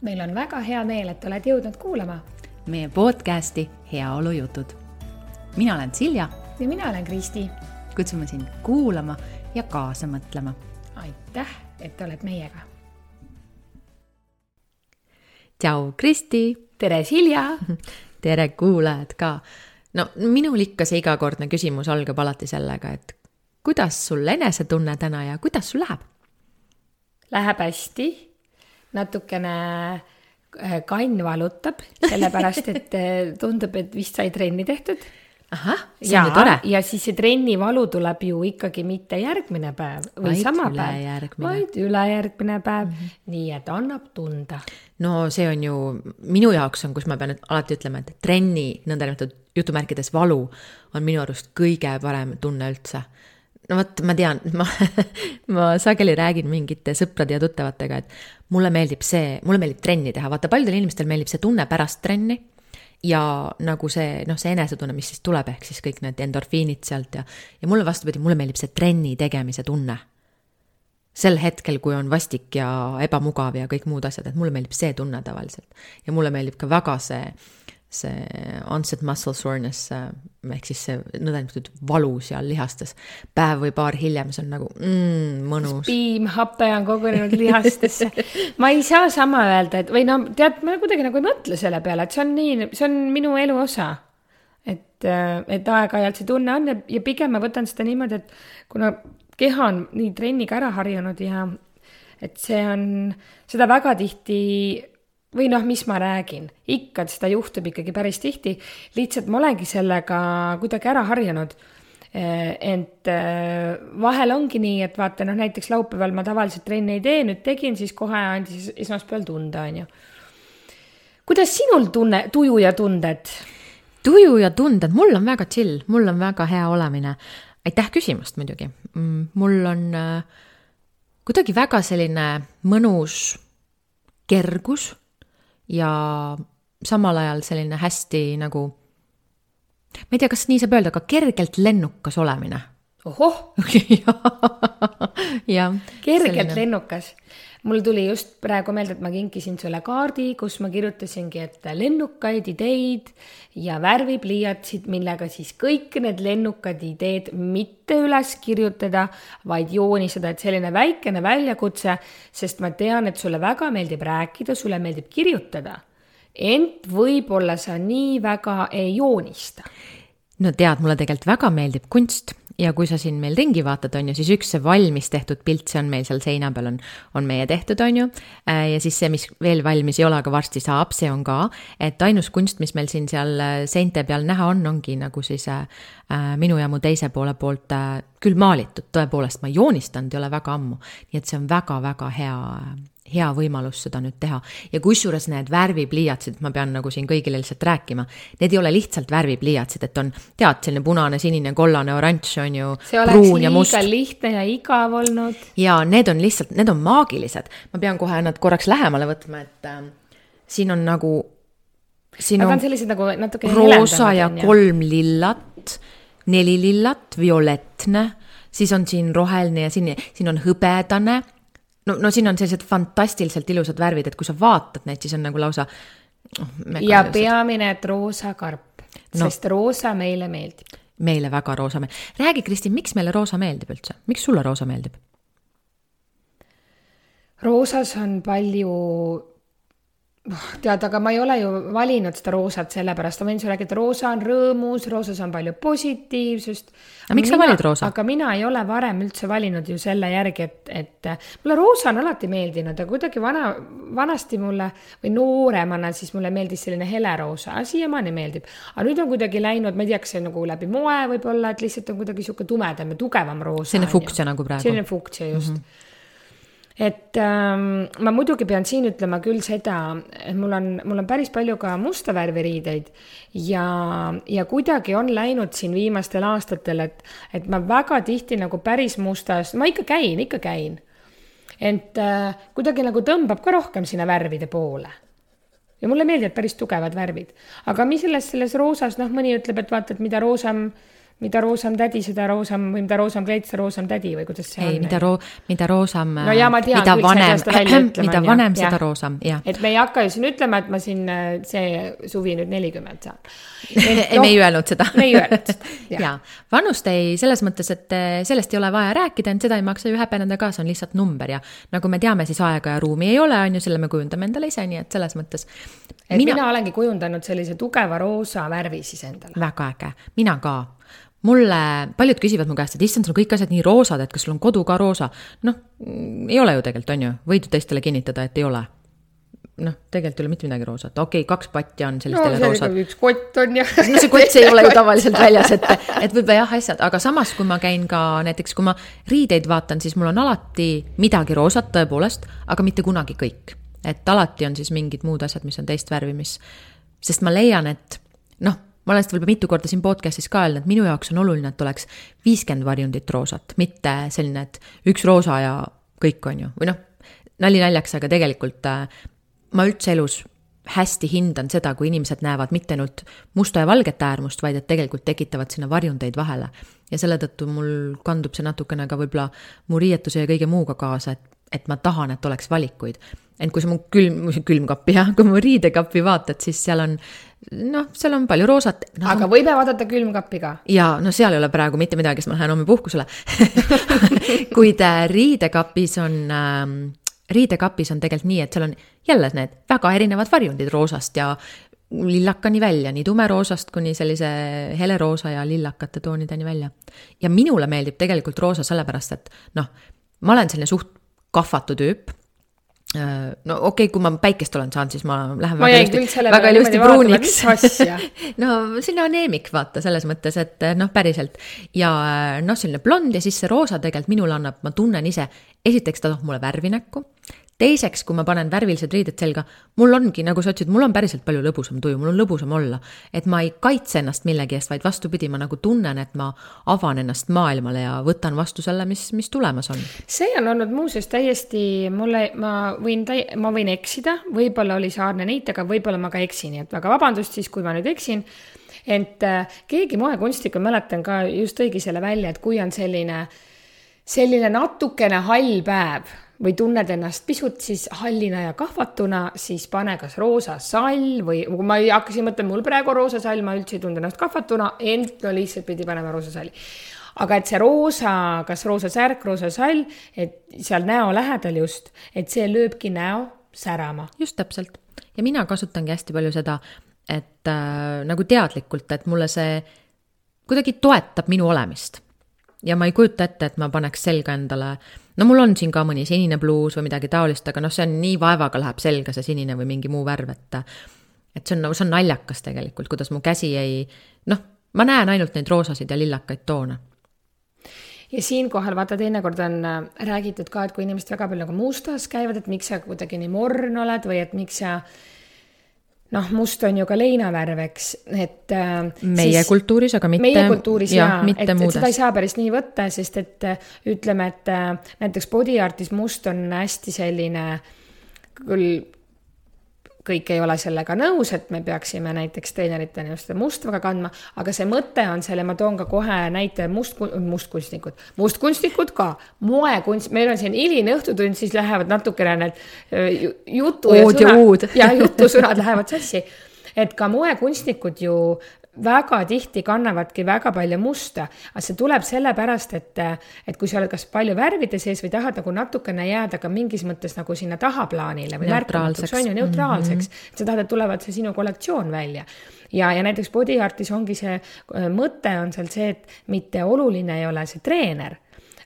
meil on väga hea meel, et oled jõudnud kuulama meie podcasti Heaolujutud. mina olen Silja. ja mina olen Kristi. kutsume sind kuulama ja kaasa mõtlema. aitäh, et oled meiega. tšau, Kristi. tere, Silja tere, kuulajad ka. no minul ikka see igakordne küsimus algab alati sellega, et kuidas sul enesetunne täna ja kuidas sul läheb? Läheb hästi, natukene äh, kann valutab, sellepärast et äh, tundub, et vist sai trenni tehtud. ahah, see on ju tore. ja siis see trennivalu tuleb ju ikkagi mitte järgmine päev või Vaid sama päev, vaid ülejärgmine päev mm, -hmm. nii et annab tunda. no see on ju, minu jaoks on, kus ma pean alati ütlema, et trenni nõndanimetatud jutumärkides valu on minu arust kõige parem tunne üldse no vot, ma tean, ma, ma sageli räägin mingite sõprade ja tuttavatega, et mulle meeldib see, mulle meeldib trenni teha, vaata paljudel inimestel meeldib see tunne pärast trenni ja nagu see, noh, see enesetunne, mis siis tuleb, ehk siis kõik need endorfiinid sealt ja, ja mulle vastupidi, mulle meeldib see trenni tegemise tunne. sel hetkel, kui on vastik ja ebamugav ja kõik muud asjad, et mulle meeldib see tunne tavaliselt. ja mulle meeldib ka väga see see onset muscle soreness ehk siis see nõndanimetatud valu seal lihastes. päev või paar hiljem, see on nagu mm, mõnus. piimhape on kogunenud lihastesse. ma ei saa sama öelda, et või no tead, ma kuidagi nagu ei mõtle selle peale, et see on nii, see on minu elu osa. et, et aeg-ajalt see tunne on ja, ja pigem ma võtan seda niimoodi, et kuna keha on nii trenniga ära harjunud ja et see on, seda väga tihti või noh, mis ma räägin, ikka seda juhtub ikkagi päris tihti, lihtsalt ma olengi sellega kuidagi ära harjunud. ent vahel ongi nii, et vaata noh, näiteks laupäeval ma tavaliselt trenni ei tee, nüüd tegin, siis kohe andis esmaspäeval tunda, on ju. kuidas sinul tunne, tuju ja tunded? tuju ja tunded, mul on väga chill, mul on väga hea olemine. aitäh küsimast muidugi. mul on äh, kuidagi väga selline mõnus kergus ja samal ajal selline hästi nagu, ma ei tea, kas nii saab öelda, aga kergelt lennukas olemine. ohoh jah. kergelt selline. lennukas. Mul tuli just praegu meelde, et ma kinkisin sulle kaardi, kus ma kirjutasingi, et lennukaid ideid ja värvipliiatsid, millega siis kõik need lennukad ideed mitte üles kirjutada, vaid joonistada, et selline väikene väljakutse, sest ma tean, et sulle väga meeldib rääkida, sulle meeldib kirjutada. ent võib-olla sa nii väga ei joonista. no tead, mulle tegelikult väga meeldib kunst ja kui sa siin meil ringi vaatad, on ju, siis üks see valmis tehtud pilt, see on meil seal seina peal on, on meie tehtud, on ju. ja siis see, mis veel valmis ei ole, aga varsti saab, see on ka, et ainus kunst, mis meil siin seal seinte peal näha on, ongi nagu siis äh, minu ja mu teise poole poolt äh, küll maalitud, tõepoolest, ma joonistanud ei ole väga ammu. nii et see on väga-väga hea hea võimalus seda nüüd teha ja kusjuures need värvipliiatsid, ma pean nagu siin kõigile lihtsalt rääkima, need ei ole lihtsalt värvipliiatsid, et on tead, selline punane, sinine, kollane, oranž on ju. see oleks liiga lihtne ja igav olnud. ja need on lihtsalt, need on maagilised, ma pean kohe nad korraks lähemale võtma, et äh, siin on nagu. Nad on sellised nagu natuke. roosa ja kolm lillat, neli lillat, violettne, siis on siin roheline ja siin, siin on hõbedane no, no siin on sellised fantastiliselt ilusad värvid, et kui sa vaatad neid, siis on nagu lausa oh,. ja peamine, et roosa karp no., sest roosa meile meeldib. meile väga roosa meeldib. räägi, Kristin, miks meile roosa meeldib üldse, miks sulle roosa meeldib? roosas on palju tead, aga ma ei ole ju valinud seda roosat sellepärast, ma võin sulle rääkida, et roosa on rõõmus, roosas on palju positiivsust. aga miks mina, sa valid roosa? aga mina ei ole varem üldse valinud ju selle järgi, et, et mulle roosa on alati meeldinud, aga kuidagi vana, vanasti mulle või nooremana siis mulle meeldis selline heleroosa, siiamaani meeldib. aga nüüd on kuidagi läinud, ma ei tea, kas see on nagu läbi moe võib-olla, et lihtsalt on kuidagi sihuke tumedam ja tugevam roosa. selline fuktsia nagu praegu. selline fuktsia just mm. -hmm et ähm, ma muidugi pean siin ütlema küll seda, et mul on, mul on päris palju ka musta värvi riideid ja, ja kuidagi on läinud siin viimastel aastatel, et, et ma väga tihti nagu päris mustas, ma ikka käin, ikka käin. ent äh, kuidagi nagu tõmbab ka rohkem sinna värvide poole ja mulle meeldivad päris tugevad värvid, aga mis selles, selles roosas, noh, mõni ütleb, et vaata, et mida roosam mida roosam tädi, seda roosam või mida roosam kleit, seda roosam tädi või kuidas see ei, on? mida roo-, mida roosam no ja ma tean mida ei ütlema. mida vanem, seda roosam, jah. et me ei hakka ju siin ütlema, et ma siin äh, see suvi nüüd nelikümmend saan. ei, me ei öelnud seda. me ei öelnud seda, jaa, vanust ei, selles mõttes, et äh, sellest ei ole vaja rääkida, ent seda ei maksa ju häbeneda ka, see on lihtsalt number ja nagu me teame, siis aega ja ruumi ei ole, on ju, selle me kujundame endale ise, nii et selles mõttes. et mina, mina olengi kujundanud sellise tugeva roosa värvi siis endale. väga äge, mina ka mulle, paljud küsivad mu käest, et issand, sul on kõik asjad nii roosad, et kas sul on kodu ka roosa. noh, ei ole ju tegelikult, on ju, võid ju teistele kinnitada, et ei ole. noh, tegelikult ei ole mitte midagi roosat, okei okay,, kaks patja on sellistele no, roosad. üks kott on ju. no see kott, see ei ole ju tavaliselt väljas, et, et võib-olla jah, asjad, aga samas, kui ma käin ka näiteks, kui ma riideid vaatan, siis mul on alati midagi roosat tõepoolest, aga mitte kunagi kõik. et alati on siis mingid muud asjad, mis on teist värvi, mis, sest ma leian, et noh ma olen seda võib-olla mitu korda siin podcast'is ka öelnud, minu jaoks on oluline, et oleks viiskümmend varjundit roosat, mitte selline, et üks roosa ja kõik, on ju, või noh, nali naljaks, aga tegelikult äh, ma üldse elus hästi hindan seda, kui inimesed näevad mitte ainult musta ja valget äärmust, vaid et tegelikult tekitavad sinna varjundeid vahele. ja selle tõttu mul kandub see natukene ka võib-olla mu riietuse ja kõige muuga kaasa, et, et ma tahan, et oleks valikuid. ent kui sa mu külm, külmkappi jah, kui mu riidekappi vaatad, siis seal on noh, seal on palju roosat no,. aga võime vaadata külmkappi ka? jaa, no seal ei ole praegu mitte midagi, sest ma lähen homme puhkusele kuid äh, riidekapis on äh, riidekapis on tegelikult nii, et seal on jälle need väga erinevad varjundid roosast ja lillakani välja, nii tumeroosast kuni sellise heleroosa ja lillakate toonideni välja. ja minule meeldib tegelikult roosa sellepärast, et noh, ma olen selline suht kahvatu tüüp no okei okay,, kui ma päikest olen saanud, siis ma lähen ma väga ilusti, väga ilusti pruuniks. no selline aneemik, vaata, selles mõttes, et noh, päriselt. ja noh, selline blond ja siis see roosa tegelikult minule annab, ma tunnen ise, esiteks ta toob mulle värvi näkku teiseks, kui ma panen värvilised riided selga, mul ongi, nagu sa ütlesid, mul on päriselt palju lõbusam tuju, mul on lõbusam olla. et ma ei kaitse ennast millegi eest, vaid vastupidi, ma nagu tunnen, et ma avan ennast maailmale ja võtan vastu selle, mis, mis tulemas on. see on olnud muuseas täiesti mulle, ma võin täi-, ma võin eksida, võib-olla oli Saarne näite, aga võib-olla ma ka eksin, nii et väga vabandust siis, kui ma nüüd eksin ent äh, keegi moekunstnik, ma mäletan ka, just tõigi selle välja, et kui on selline, selline natukene hall päev või tunned ennast pisut siis hallina ja kahvatuna, siis pane kas roosa sall või kui ma hakkasin mõtlema, mul praegu roosa sall, ma üldse ei tundnud ennast kahvatuna, ent no lihtsalt pidi panema roosa salli. aga et see roosa, kas roosa särk, roosa sall, et seal näo lähedal just, et see lööbki näo särama. just täpselt ja mina kasutangi hästi palju seda, et äh, nagu teadlikult, et mulle see kuidagi toetab minu olemist. Ja ma ei kujuta ette, et ma paneks selga endale no mul on siin ka mõni sinine pluus või midagi taolist, aga noh, see on nii vaevaga läheb selga, see sinine või mingi muu värv, et et see on nagu, see on naljakas tegelikult, kuidas mu käsi ei, noh, ma näen ainult neid roosasid ja lillakaid toone ja siinkohal vaata, teinekord on äh, räägitud ka, et kui inimesed väga palju nagu mustas käivad, et miks sa kuidagi nii morn oled või et miks sa noh, must on ju ka leinavärv, eks, et äh,. meie siis, kultuuris, aga mitte. meie kultuuris jaa ja,, et, et seda ei saa päris nii võtta, sest et äh, ütleme, et äh, näiteks body art'is must on hästi selline küll kõik ei ole sellega nõus, et me peaksime näiteks treeneritena just mustvaga kandma, aga see mõte on selle, ma toon ka kohe näite must, mustkunstnikud, mustkunstnikud ka, moekunst, meil on siin hiline õhtutund, siis lähevad natukene need jutu Ood ja sõnad ja, ja jutusõnad lähevad sassi. Et ka moekunstnikud ju väga tihti kannavadki väga palju musta, aga see tuleb sellepärast, et, et kui sa oled kas palju värvide sees või tahad nagu natukene jääda ka mingis mõttes nagu sinna tahaplaanile või märkamatuks, on ju, neutraalseks mm. -hmm. sa tahad, et tulevad see sinu kollektsioon välja ja, ja näiteks body art'is ongi see äh, mõte on seal see, et mitte oluline ei ole see treener,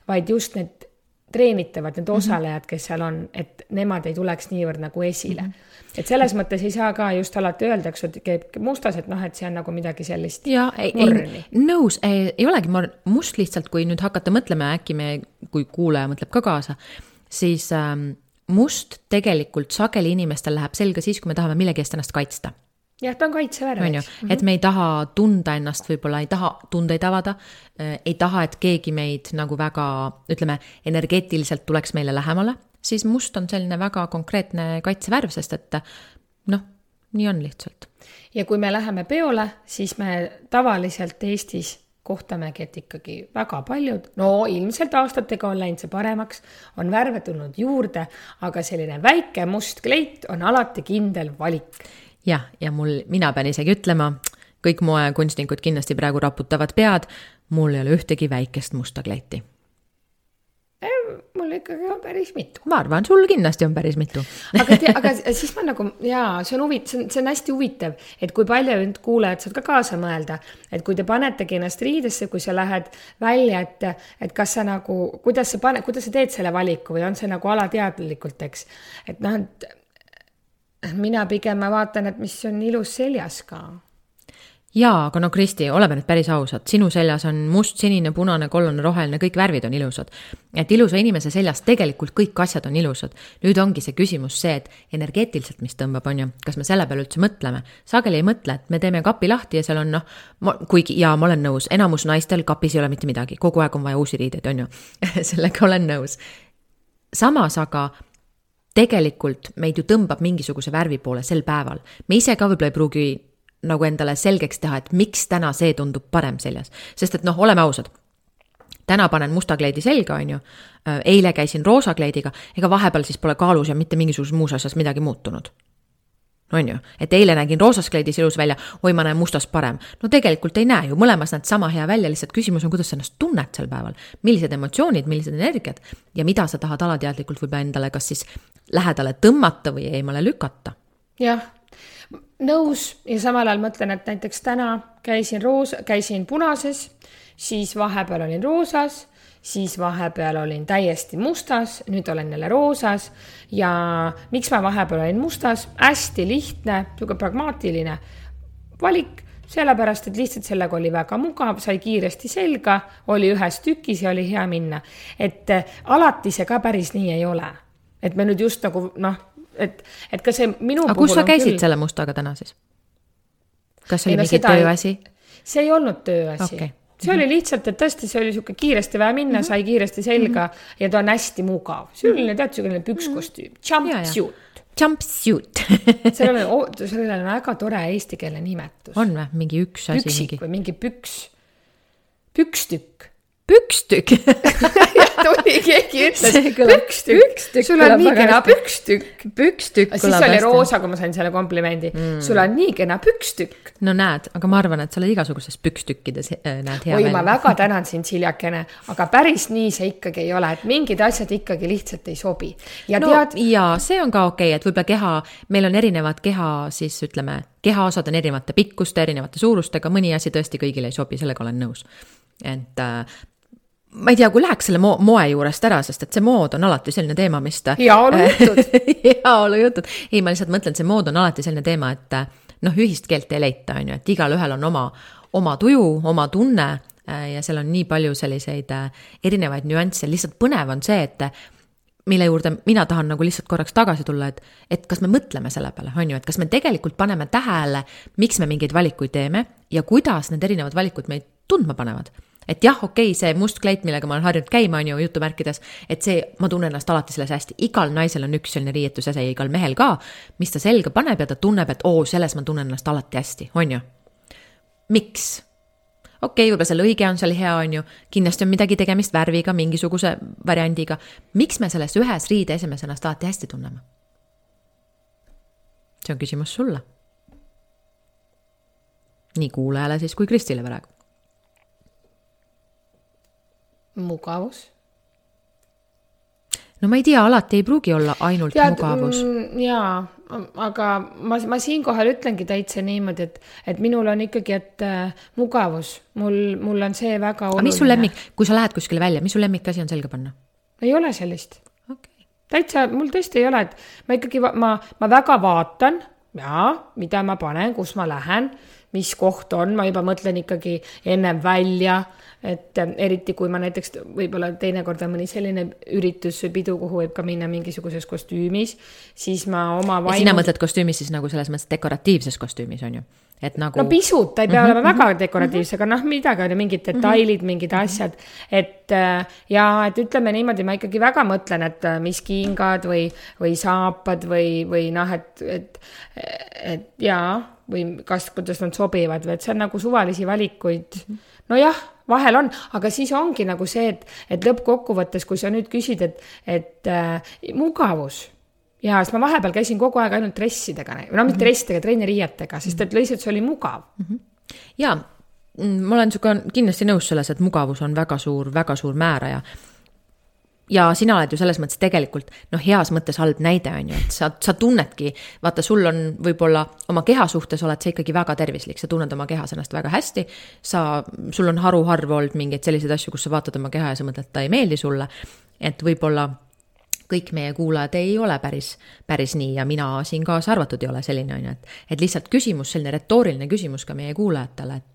vaid just need treenitavad, need mhm. osalejad, kes seal on, et nemad ei tuleks niivõrd nagu esile mm. -hmm et selles mõttes ei saa ka just alati öelda, eks ju, et käib mustas, et noh, et see on nagu midagi sellist. ja ei, ei, nõus, ei olegi morn, must lihtsalt, kui nüüd hakata mõtlema, äkki me, kui kuulaja mõtleb ka kaasa, siis ähm, must tegelikult sageli inimestel läheb selga siis, kui me tahame millegi eest ennast kaitsta jah, ta on kaitsevärv. on ju, et me ei taha tunda ennast, võib-olla ei taha tundeid avada äh,, ei taha, et keegi meid nagu väga, ütleme, energeetiliselt tuleks meile lähemale siis must on selline väga konkreetne kaitsevärv, sest et noh, nii on lihtsalt. ja kui me läheme peole, siis me tavaliselt Eestis kohtamegi, et ikkagi väga paljud, no ilmselt aastatega on läinud see paremaks, on värve tulnud juurde, aga selline väike must kleit on alati kindel valik. Jah, ja mul, mina pean isegi ütlema, kõik moekunstnikud kindlasti praegu raputavad pead, mul ei ole ühtegi väikest musta kleiti mul ikkagi on päris mitu. ma arvan, sul kindlasti on päris mitu aga tea, aga siis ma nagu jaa, see on huvitav, see on, see on hästi huvitav, et kui palju nüüd kuulajad saavad ka kaasa mõelda, et kui te panetegi ennast riidesse, kui sa lähed välja, et, et kas sa nagu, kuidas sa paned, kuidas sa teed selle valiku või on see nagu alateadlikult, eks. et noh, et mina pigem ma vaatan, et mis on ilus seljas ka jaa, aga no Kristi, oleme nüüd päris ausad, sinu seljas on must, sinine, punane, kollane, roheline, kõik värvid on ilusad. et ilusa inimese seljas tegelikult kõik asjad on ilusad. nüüd ongi see küsimus see, et energeetiliselt, mis tõmbab, on ju, kas me selle peale üldse mõtleme. sageli ei mõtle, et me teeme kapi lahti ja seal on noh, kuigi jaa, ma olen nõus, enamus naistel kapis ei ole mitte midagi, kogu aeg on vaja uusi riideid, on ju sellega olen nõus. samas aga tegelikult meid ju tõmbab mingisuguse värvi poole sel päeval. me ise ka võib-olla ei pruugi nagu endale selgeks teha, et miks täna see tundub parem seljas. sest et noh, oleme ausad, täna panen musta kleidi selga, on ju, eile käisin roosa kleidiga, ega vahepeal siis pole kaalus ja mitte mingisuguses muus asjas midagi muutunud. On ju, et eile nägin roosas kleidis ilus välja, oi, ma näen mustas parem. no tegelikult ei näe ju, mõlemas näed sama hea välja, lihtsalt küsimus on, kuidas sa ennast tunned sel päeval. millised emotsioonid, millised energiad ja mida sa tahad alateadlikult võib-olla endale kas siis lähedale tõmmata või eemale lükata. jah nõus ja samal ajal mõtlen, et näiteks täna käisin roos, käisin punases, siis vahepeal olin roosas, siis vahepeal olin täiesti mustas, nüüd olen jälle roosas ja miks ma vahepeal olin mustas, hästi lihtne, niisugune pragmaatiline valik sellepärast, et lihtsalt sellega oli väga mugav, sai kiiresti selga, oli ühes tükis ja oli hea minna. et äh, alati see ka päris nii ei ole. et me nüüd just nagu noh, et, et ka see minu aga kus sa käisid küll... selle mustaga täna siis? kas see oli mingi tööasi? see ei olnud tööasi okay. See oli lihtsalt, et tõesti, see oli sihuke kiiresti vaja minna mm, -hmm. sai kiiresti selga mm -hmm. ja ta on hästi mugav. selline, tead, selline pükskostüüm, jumpsuit. Jumpsuit sellel on, sellel on väga tore eestikeelne nimetus. on või, mingi üks asi? püksik mingi... või mingi püks, pükstükk pükstükk tuli, keegi ütles pükstükk, sul on nii kena pükstükk. pükstükk kõlab hästi. siis oli roosa, kui ma sain selle komplimendi mm., sul on nii kena pükstükk. no näed, aga ma arvan, et sa oled igasuguses pükstükkides äh, näed hea oi, ma väga tänan sind, Siljakene, aga päris nii see ikkagi ei ole, et mingid asjad ikkagi lihtsalt ei sobi. ja no, tead. ja see on ka okei okay,, et võib-olla keha, meil on erinevad keha, siis ütleme, kehaosad on erinevate pikkuste, erinevate suurustega, mõni asi tõesti kõigile ei sobi, sellega olen nõus et äh, ma ei tea, kui läheks selle mo moe juurest ära, sest et see mood on alati selline teema, mis ta. heaolujutud heaolujutud, ei, ma lihtsalt mõtlen, see mood on alati selline teema, et noh, ühist keelt ei leita, on ju, et igalühel on oma, oma tuju, oma tunne äh, ja seal on nii palju selliseid äh, erinevaid nüansse, lihtsalt põnev on see, et mille juurde mina tahan nagu lihtsalt korraks tagasi tulla, et, et kas me mõtleme selle peale, on ju, et kas me tegelikult paneme tähele, miks me mingeid valikuid teeme ja kuidas need erinevad valikud meid tundma panevad et jah, okei okay,, see must kleit, millega ma olen harjunud käima, on ju, jutumärkides, et see, ma tunnen ennast alati selles hästi, igal naisel on üks selline riietusese ja igal mehel ka, mis ta selga paneb ja ta tunneb, et oo, selles ma tunnen ennast alati hästi, on ju. miks? okei okay,, võib-olla see lõige on seal hea, on ju, kindlasti on midagi tegemist värviga, mingisuguse variandiga. miks me selles ühes riideesemes ennast alati hästi tunneme? see on küsimus sulle. nii kuulajale siis kui Kristile praegu mugavus. no ma ei tea, alati ei pruugi olla ainult Tead, mugavus. Mm, jaa, aga ma, ma siinkohal ütlengi täitsa niimoodi, et, et minul on ikkagi, et äh, mugavus, mul, mul on see väga oluline. mis su lemmik, kui sa lähed kuskile välja, mis su lemmikasi on selga panna? ei ole sellist okay.. täitsa, mul tõesti ei ole, et ma ikkagi, ma, ma väga vaatan, jaa, mida ma panen, kus ma lähen, mis koht on, ma juba mõtlen ikkagi ennem välja et äh, eriti kui ma näiteks võib-olla teinekord on mõni selline üritus või pidu, kuhu võib ka minna mingisuguses kostüümis, siis ma oma vaimu.... sina mõtled kostüümis siis nagu selles mõttes dekoratiivses kostüümis on ju? Et nagu. no pisut, ta ei pea mm -hmm. olema väga dekoratiivse mm, -hmm. aga noh, midagi on ju, mingid detailid mm, -hmm. mingid asjad. et äh, ja, et ütleme niimoodi, ma ikkagi väga mõtlen, et äh, mis kingad või, või saapad või, või noh, et, et, et jaa, või kas, kuidas nad sobivad või et see on nagu suvalisi valikuid nojah, vahel on, aga siis ongi nagu see, et, et lõppkokkuvõttes, kui sa nüüd küsid, et, et äh, mugavus ja siis ma vahepeal käisin kogu aeg ainult dressidega, no mitte mhm. dressidega, treeneriietega, sest et lihtsalt see oli mugav mm. -hmm. ja ma olen sinuga kindlasti nõus selles, et mugavus on väga suur, väga suur määraja ja sina oled ju selles mõttes tegelikult noh, heas mõttes halb näide on ju, et sa, sa tunnedki, vaata, sul on võib-olla oma keha suhtes oled sa ikkagi väga tervislik, sa tunned oma kehas ennast väga hästi. sa, sul on haruharv olnud mingeid selliseid asju, kus sa vaatad oma keha ja sa mõtled, et ta ei meeldi sulle. et võib-olla kõik meie kuulajad ei ole päris, päris nii ja mina siin kaasa arvatud ei ole selline, on ju, et, et lihtsalt küsimus, selline retooriline küsimus ka meie kuulajatele, et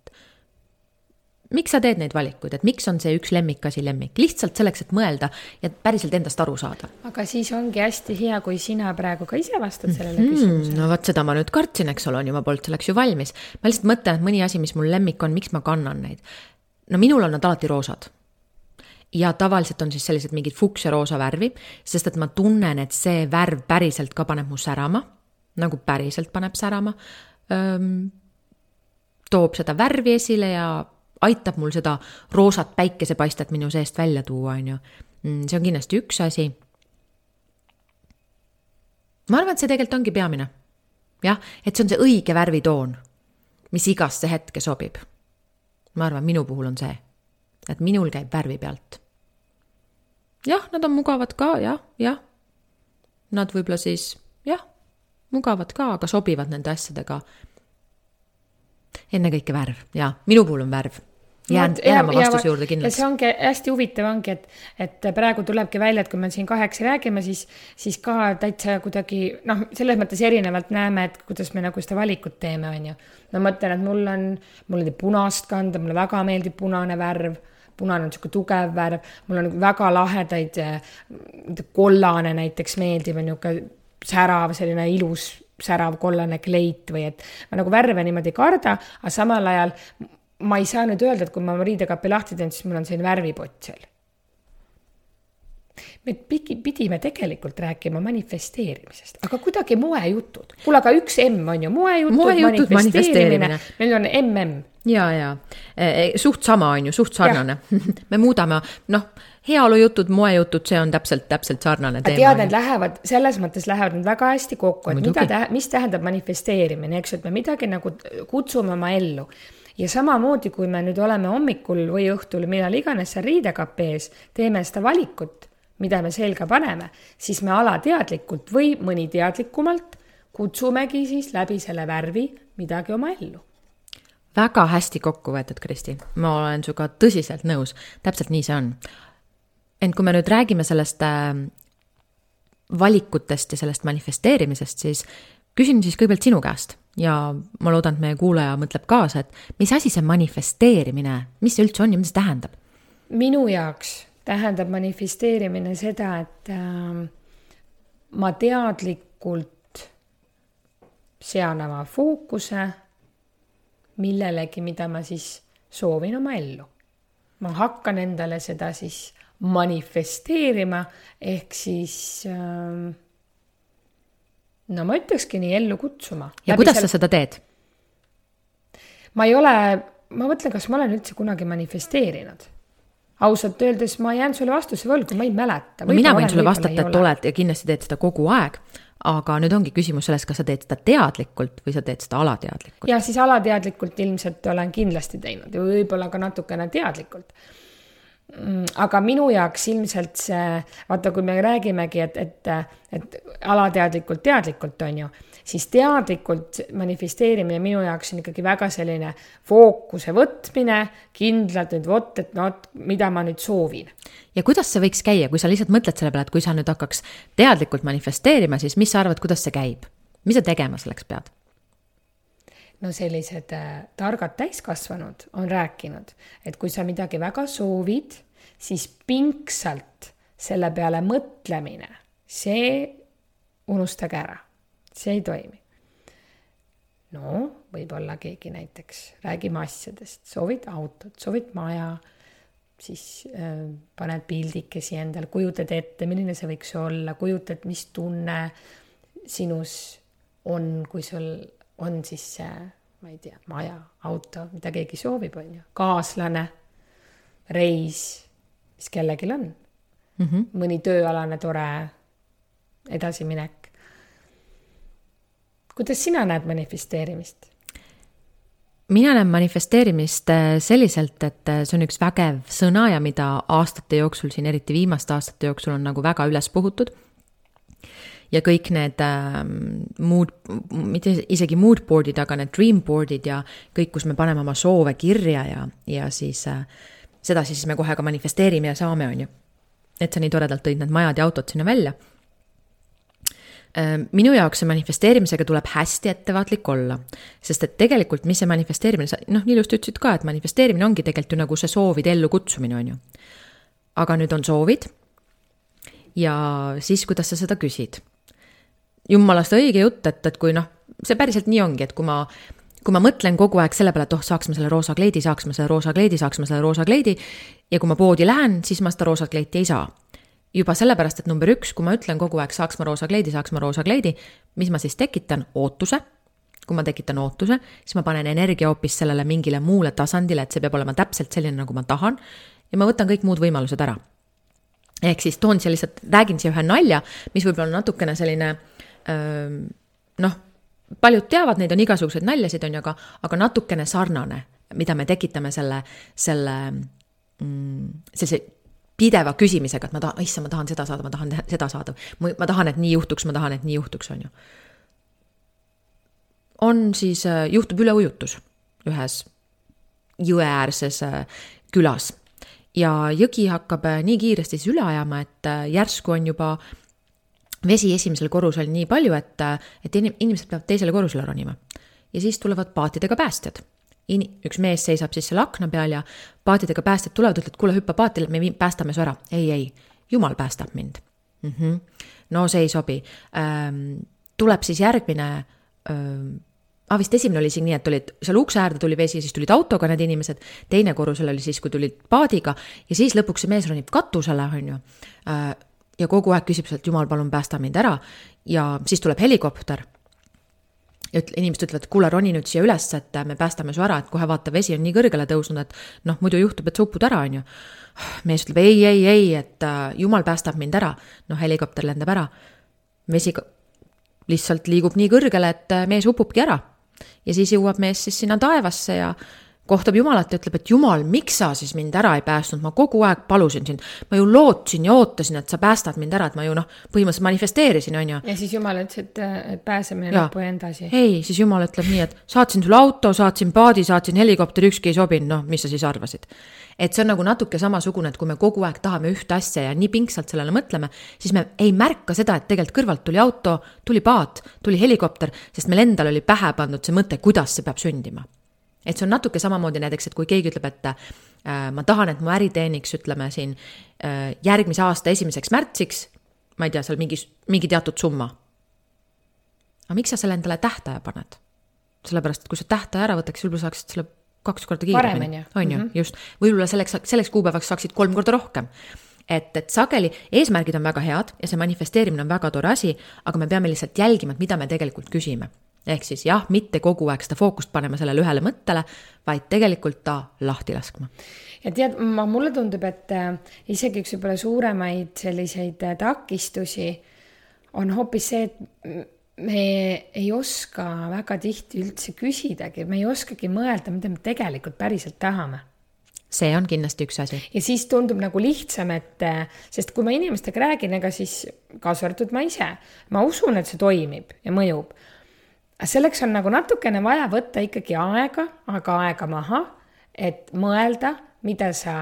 miks sa teed neid valikuid, et miks on see üks lemmikasi lemmik, lihtsalt selleks, et mõelda ja päriselt endast aru saada. aga siis ongi hästi hea, kui sina praegu ka ise vastad sellele mm -hmm. küsimusele. no vot, seda ma nüüd kartsin, eks ole, on ju, ma polnud selleks ju valmis. ma lihtsalt mõtlen, et mõni asi, mis mul lemmik on, miks ma kannan neid. no minul on nad alati roosad. Ja tavaliselt on siis sellised mingid fuks ja roosa värvi, sest et ma tunnen, et see värv päriselt ka paneb mu särama, nagu päriselt paneb särama toob seda värvi esile ja aitab mul seda roosat päikesepaistet minu seest välja tuua, on ju. Mm, see on kindlasti üks asi. ma arvan, et see tegelikult ongi peamine. jah, et see on see õige värvitoon, mis igasse hetke sobib. ma arvan, minu puhul on see, et minul käib värvi pealt. jah, nad on mugavad ka, jah, jah. Nad võib-olla siis, jah, mugavad ka, aga sobivad nende asjadega ennekõike värv ja minu puhul on värv. jään enama vastuse juurde kindlasti. see ongi hästi huvitav ongi, et, et praegu tulebki välja, et kui me siin kahekesi räägime, siis, siis ka täitsa kuidagi noh, selles mõttes erinevalt näeme, et kuidas me nagu seda valikut teeme, on ju. ma mõtlen, et mul on, mulle meeldib punast kanda, mulle väga meeldib punane värv punane on niisugune tugev värv, mul on väga lahedaid, kollane näiteks meeldib, on niisugune särav, selline ilus särav kollane kleit või et ma nagu värve niimoodi ei karda, aga samal ajal ma ei saa nüüd öelda, et kui ma riidekapi lahti teen, siis mul on selline värvipott seal. Me pidime tegelikult rääkima manifesteerimisest, aga kuidagi moejutud. kuule, aga üks M on ju moejutud, moejutud, manifesteerimine, meil on MM. ja, ja e, e, suht sama on ju, suht sarnane me muudame, noh heaolujutud, moejutud, see on täpselt, täpselt sarnane teema. tead, need lähevad, selles mõttes lähevad need väga hästi kokku, et Muidugi. mida, mis tähendab manifesteerimine, eks ju, et me midagi nagu kutsume oma ellu. ja samamoodi, kui me nüüd oleme hommikul või õhtul, millal iganes seal riidekapi ees, teeme seda valikut, mida me selga paneme, siis me alateadlikult või mõni teadlikumalt kutsumegi siis läbi selle värvi midagi oma ellu. Väga hästi kokku võetud, Kristi, ma olen sinuga tõsiselt nõus, täpselt nii see on. Ent kui me nüüd räägime sellest äh, valikutest ja sellest manifesteerimisest, siis küsin siis kõigepealt sinu käest. Ja ma loodan, et meie kuulaja mõtleb kaasa, et mis asi see manifesteerimine, mis see üldse on ja mida see tähendab? minu jaoks tähendab manifesteerimine seda, et äh, ma teadlikult sean oma fookuse millelegi, mida ma siis soovin oma ellu. ma hakkan endale seda siis manifesteerima ehk siis äh, no ma ütlekski nii, ellu kutsuma. ja kuidas selle... sa seda teed? ma ei ole, ma mõtlen, kas ma olen üldse kunagi manifesteerinud. Ausalt öeldes ma jään sulle vastuse võlgu, ma ei mäleta. no mina võin sulle vastata, et oled ja kindlasti teed seda kogu aeg, aga nüüd ongi küsimus selles, kas sa teed seda teadlikult või sa teed seda alateadlikult. ja siis alateadlikult ilmselt olen kindlasti teinud ja võib-olla ka natukene teadlikult Mm, aga minu jaoks ilmselt see, vaata, kui me räägimegi, et, et, et alateadlikult, teadlikult on ju, siis teadlikult manifesteerimine minu jaoks on ikkagi väga selline fookuse võtmine, kindlalt nüüd vot, et no vot, mida ma nüüd soovin. ja kuidas see võiks käia, kui sa lihtsalt mõtled selle peale, et kui sa nüüd hakkaks teadlikult manifesteerima, siis mis sa arvad, kuidas see käib? mis sa tegema selleks pead? no sellised äh, targad täiskasvanud on rääkinud, et kui sa midagi väga soovid, siis pingsalt selle peale mõtlemine, see unustage ära, see ei toimi. no võib-olla keegi näiteks, räägime asjadest, soovid autot, soovid maja, siis äh, paned pildikesi endale, kujutad ette, milline see võiks olla, kujutad, mis tunne sinus on, kui sul on siis see ma ei tea, maja, auto, mida keegi soovib, on ju, kaaslane, reis, mis kellelgi on mm. -hmm. mõni tööalane tore edasiminek. Kuidas sina näed manifesteerimist? mina näen manifesteerimist äh, selliselt, et äh, see on üks vägev sõna ja mida aastate jooksul siin, eriti viimaste aastate jooksul on nagu väga üles puhutud. ja kõik need äh, mood, mitte isegi mood board'id, aga need dream board'id ja kõik, kus me paneme oma soove kirja ja, ja siis äh, sedasi siis me kohe ka manifesteerime ja saame, on ju. et sa nii toredalt tõid need majad ja autod sinna välja minu jaoks see manifesteerimisega tuleb hästi ettevaatlik olla, sest et tegelikult, mis see manifesteerimine, sa noh, nii ilusti ütlesid ka, et manifesteerimine ongi tegelikult ju nagu see soovide ellukutsumine, on ju. aga nüüd on soovid ja siis, kuidas sa seda küsid. jumalast õige jutt, et, et kui noh, see päriselt nii ongi, et kui ma kui ma mõtlen kogu aeg selle peale, et oh, saaks ma selle roosa kleidi, saaks ma selle roosa kleidi, saaks ma selle roosa kleidi ja kui ma poodi lähen, siis ma seda roosat kleiti ei saa juba sellepärast, et number üks, kui ma ütlen kogu aeg saaks ma roosa kleidi, saaks ma roosa kleidi, mis ma siis tekitan, ootuse. kui ma tekitan ootuse, siis ma panen energia hoopis sellele mingile muule tasandile, et see peab olema täpselt selline, nagu ma tahan. ja ma võtan kõik muud võimalused ära. ehk siis toon siia lihtsalt, räägin siia ühe nalja, mis võib-olla on natukene selline noh, paljud teavad, neid on igasuguseid naljasid, on ju, aga, aga natukene sarnane, mida me tekitame selle, selle mm, sellise pideva küsimisega, et ma tahan, issand, ma tahan seda saada, ma tahan seda saada. ma tahan, et nii juhtuks, ma tahan, et nii juhtuks, on ju. on siis, äh, juhtub üleujutus ühes jõeäärses äh, külas ja jõgi hakkab äh, nii kiiresti siis üle ajama, et järsku on juba vesi esimesel korrusel nii palju, et, et inimesed peavad teisele korrusele ronima. ja siis tulevad paatidega päästjad in-, üks mees seisab siis selle akna peal ja paatidega päästjad tulevad, ütlevad, kuule, hüppa paatile, me päästame su ära. ei, ei, jumal päästab mind mm. -hmm. no see ei sobi ähm,. tuleb siis järgmine ähm, ah, vist esimene oli siin nii, et tulid seal ukse äärde tuli vesi, siis tulid autoga need inimesed, teine korrusel oli siis, kui tulid paadiga ja siis lõpuks see mees ronib katusele, on ju äh,. ja kogu aeg küsib sealt, jumal, palun päästa mind ära ja siis tuleb helikopter ja ütle, inimesed ütlevad, kuule, roni nüüd siia üles, et me päästame su ära, et kohe vaata, vesi on nii kõrgele tõusnud, et noh, muidu juhtub, et sa upud ära, on ju. mees ütleb ei, ei, ei, et äh, jumal päästab mind ära. noh, helikopter lendab ära. vesi lihtsalt liigub nii kõrgele, et äh, mees upubki ära. ja siis jõuab mees siis sinna taevasse ja kohtab Jumalat ja ütleb, et Jumal, miks sa siis mind ära ei päästnud, ma kogu aeg palusin sind. ma ju lootsin ja ootasin, et sa päästad mind ära, et ma ju noh, põhimõtteliselt manifesteerisin, on ju. ja siis Jumal ütles, et, et pääsemine lõppu ja edasi. ei, siis Jumal ütleb nii, et saatsin sulle auto, saatsin paadi, saatsin helikopteri, ükski ei sobinud, noh, mis sa siis arvasid. et see on nagu natuke samasugune, et kui me kogu aeg tahame ühte asja ja nii pingsalt sellele mõtleme, siis me ei märka seda, et tegelikult kõrvalt tuli auto, tuli paat, tuli helikopter, sest meil endal oli pähe pandud see mõte, kuidas see peab sündima et see on natuke samamoodi näiteks, et kui keegi ütleb, et äh, ma tahan, et mu äri teeniks, ütleme siin äh, järgmise aasta esimeseks märtsiks, ma ei tea, seal mingi, mingi teatud summa. aga miks sa selle endale tähtaja paned? sellepärast, et kui sa tähtaja ära võtaks, võib-olla saaksid selle kaks korda kiiremini, on ju, mhm. just. võib-olla selleks, selleks kuupäevaks saaksid kolm korda rohkem et, et sageli eesmärgid on väga head ja see manifesteerimine on väga tore asi, aga me peame lihtsalt jälgima, et mida me tegelikult küsime ehk siis jah, mitte kogu aeg seda fookust panema sellele ühele mõttele, vaid tegelikult ta lahti laskma. ja tead, ma, mulle tundub, et äh, isegi üks võib-olla suuremaid selliseid äh, takistusi on hoopis see, et me ei oska väga tihti üldse küsidagi, me ei oskagi mõelda, mida me tegelikult päriselt tahame see on kindlasti üks asi. ja siis tundub nagu lihtsam, et äh, sest kui ma inimestega räägin, ega siis kaasa arvatud ma ise, ma usun, et see toimib ja mõjub selleks on nagu natukene vaja võtta ikkagi aega, aga aega maha, et mõelda, mida sa,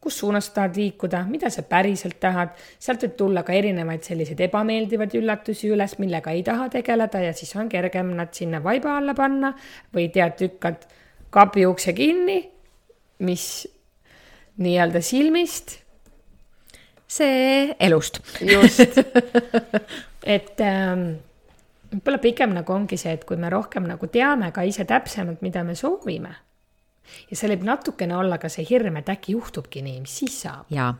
kus suunas sa tahad liikuda, mida sa päriselt tahad. sealt võib tulla ka erinevaid selliseid ebameeldivaid üllatusi üles, millega ei taha tegeleda ja siis on kergem nad sinna vaiba alla panna või tead, lükkad kapi ukse kinni, mis nii-öelda silmist. see elust. just et ähm, võib-olla pigem nagu ongi see, et kui me rohkem nagu teame ka ise täpsemalt, mida me soovime. ja seal võib natukene olla ka see hirm, et äkki juhtubki nii, mis siis saab. jaa,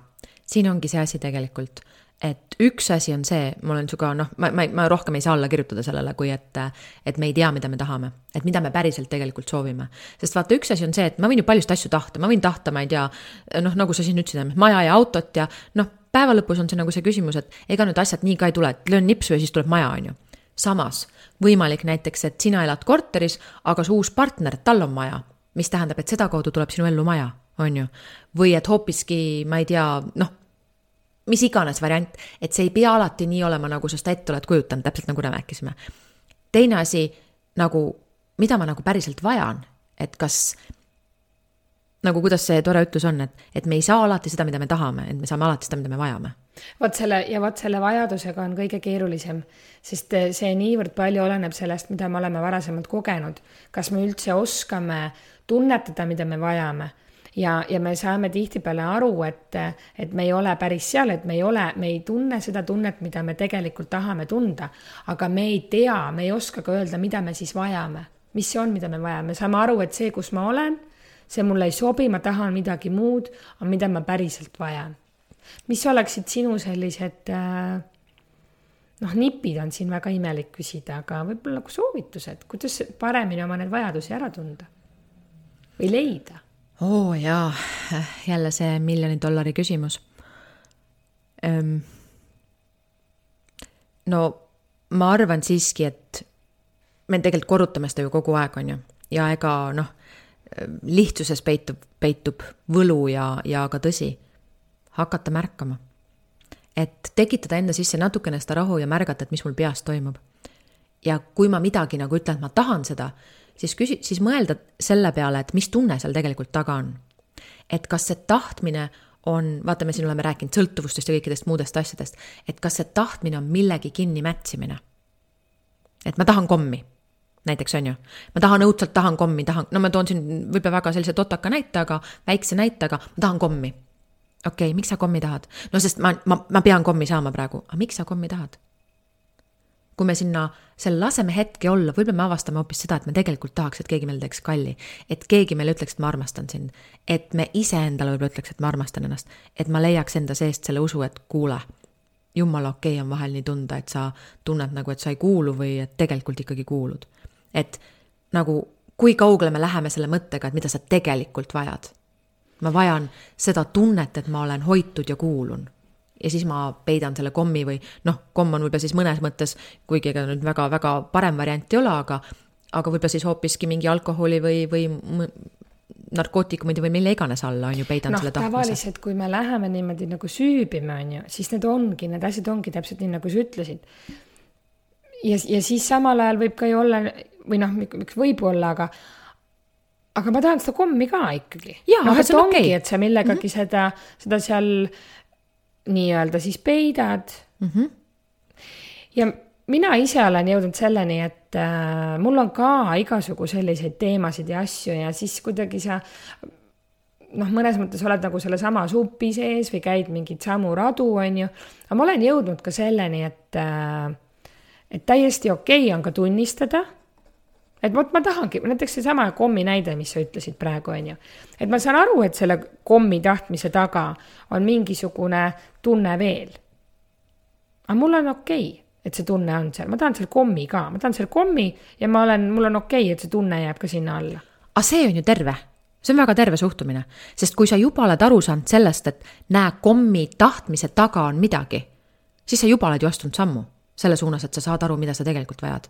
siin ongi see asi tegelikult, et üks asi on see, ma olen sinuga noh, ma, ma, ma rohkem ei saa alla kirjutada sellele, kui et, et me ei tea, mida me tahame, et mida me päriselt tegelikult soovime. sest vaata, üks asi on see, et ma võin ju paljusid asju tahta, ma võin tahta, ma ei tea, noh, nagu sa siin ütlesid, maja ja autot ja noh, päeva lõpus on see nagu see küsimus, et ega need asjad nii ka ei tule, et löön nipsu ja siis tuleb maja, on ju. Samas võimalik näiteks, et sina elad korteris, aga su uus partner, tal on maja, mis tähendab, et sedakaudu tuleb sinu ellu maja, on ju. või et hoopiski, ma ei tea, noh mis iganes variant, et see ei pea alati nii olema, nagu sa seda ette oled kujutanud, täpselt nagu me rääkisime. teine asi nagu, mida ma nagu päriselt vajan, et kas nagu kuidas see tore ütlus on, et, et me ei saa alati seda, mida me tahame, et me saame alati seda, mida me vajame. Vot selle ja vot selle vajadusega on kõige keerulisem, sest see niivõrd palju oleneb sellest, mida me oleme varasemalt kogenud. kas me üldse oskame tunnetada, mida me vajame ja, ja me saame tihtipeale aru, et, et me ei ole päris seal, et me ei ole, me ei tunne seda tunnet, mida me tegelikult tahame tunda. aga me ei tea, me ei oska ka öelda, mida me siis vajame, mis see on, mida me vajame, saame aru, et see, kus ma olen, see mulle ei sobi, ma tahan midagi muud, aga mida ma päriselt vajan. Mis oleksid sinu sellised äh, noh, nipid on siin väga imelik küsida, aga võib-olla nagu soovitused, kuidas paremini oma neid vajadusi ära tunda või leida oo oh, jaa, jälle see miljoni dollari küsimus. no ma arvan siiski, et me tegelikult korrutame seda ju kogu aeg, on ju, ja ega noh, lihtsuses peitub, peitub võlu ja, ja ka tõsi. Hakata märkama. et tekitada enda sisse natukene seda rahu ja märgata, et mis mul peas toimub. ja kui ma midagi nagu ütlen, et ma tahan seda, siis küsi-, siis mõelda selle peale, et mis tunne seal tegelikult taga on. et kas see tahtmine on, vaata, me siin oleme rääkinud sõltuvustest ja kõikidest muudest asjadest, et kas see tahtmine on millegi kinni mätsimine. et ma tahan kommi, näiteks on ju, ma tahan õudselt, tahan kommi, tahan, no ma toon siin võib-olla väga sellise totaka näite, aga väikse näite, aga ma tahan kommi. Okei okay,, miks sa kommi tahad? no sest ma, ma, ma pean kommi saama praegu, aga miks sa kommi tahad? kui me sinna selle laseme hetke olla, võib-olla me avastame hoopis seda, et me tegelikult tahaks, et keegi meile teeks kalli. et keegi meile ütleks, et ma armastan sind. et me iseendale võib-olla ütleks, et ma armastan ennast. et ma leiaks enda seest selle usu, et kuule, jumala okei okay on vahel nii tunda, et sa tunned nagu, et sa ei kuulu või et tegelikult ikkagi kuulud. et nagu, kui kaugele me läheme selle mõttega, et mida sa tegelikult vajad. Ma vajan seda tunnet, et ma olen hoitud ja kuulun ja siis ma peidan selle kommi või noh, komm on võib-olla siis mõnes mõttes, kuigi ega nüüd väga-väga parem variant ei ole, aga, aga võib-olla siis hoopiski mingi alkoholi või, või narkootikumid või mille iganes alla on ju peidan no, selle tahtmise. tavaliselt, kui me läheme niimoodi nagu süübima, on ju, siis need ongi, need asjad ongi täpselt nii, nagu sa ütlesid. ja, ja siis samal ajal võib ka ju olla või noh, miks võib olla, aga aga ma tahan seda kommi ka ikkagi. noh, et ongi okay., et sa millegagi mm -hmm. seda, seda seal nii-öelda siis peidad mm. -hmm. ja mina ise olen jõudnud selleni, et äh, mul on ka igasugu selliseid teemasid ja asju ja siis kuidagi sa noh, mõnes mõttes oled nagu sellesama supi sees või käid mingeid samu radu, on ju. aga ma olen jõudnud ka selleni, et äh,, et täiesti okei okay on ka tunnistada et vot ma tahangi, näiteks seesama kommi näide, mis sa ütlesid praegu, on ju. et ma saan aru, et selle kommi tahtmise taga on mingisugune tunne veel. aga mul on okei okay, et see tunne on seal, ma tahan selle kommi ka, ma tahan selle kommi ja ma olen, mul on okei okay,, et see tunne jääb ka sinna alla. aga see on ju terve, see on väga terve suhtumine, sest kui sa juba oled aru saanud sellest, et näe, kommi tahtmise taga on midagi, siis sa juba oled ju astunud sammu selle suunas, et sa saad aru, mida sa tegelikult vajad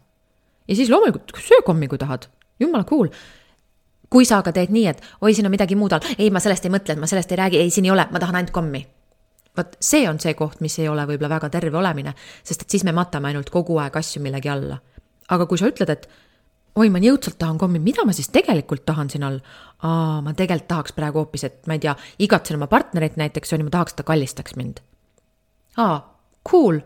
ja siis loomulikult söö kommi, kui tahad, jumala cool. kui sa aga teed nii, et oi, siin on midagi muud all, ei, ma sellest ei mõtle, ma sellest ei räägi, ei, siin ei ole, ma tahan ainult kommi. vot see on see koht, mis ei ole võib-olla väga terve olemine, sest et siis me matame ainult kogu aeg asju millegi alla. aga kui sa ütled, et oi, ma nii õudselt tahan kommi, mida ma siis tegelikult tahan siin all? aa, ma tegelikult tahaks praegu hoopis, et ma ei tea, igatsen oma partnerit näiteks, on ju, ma tahaks, et ta kallistaks mind. aa, cool,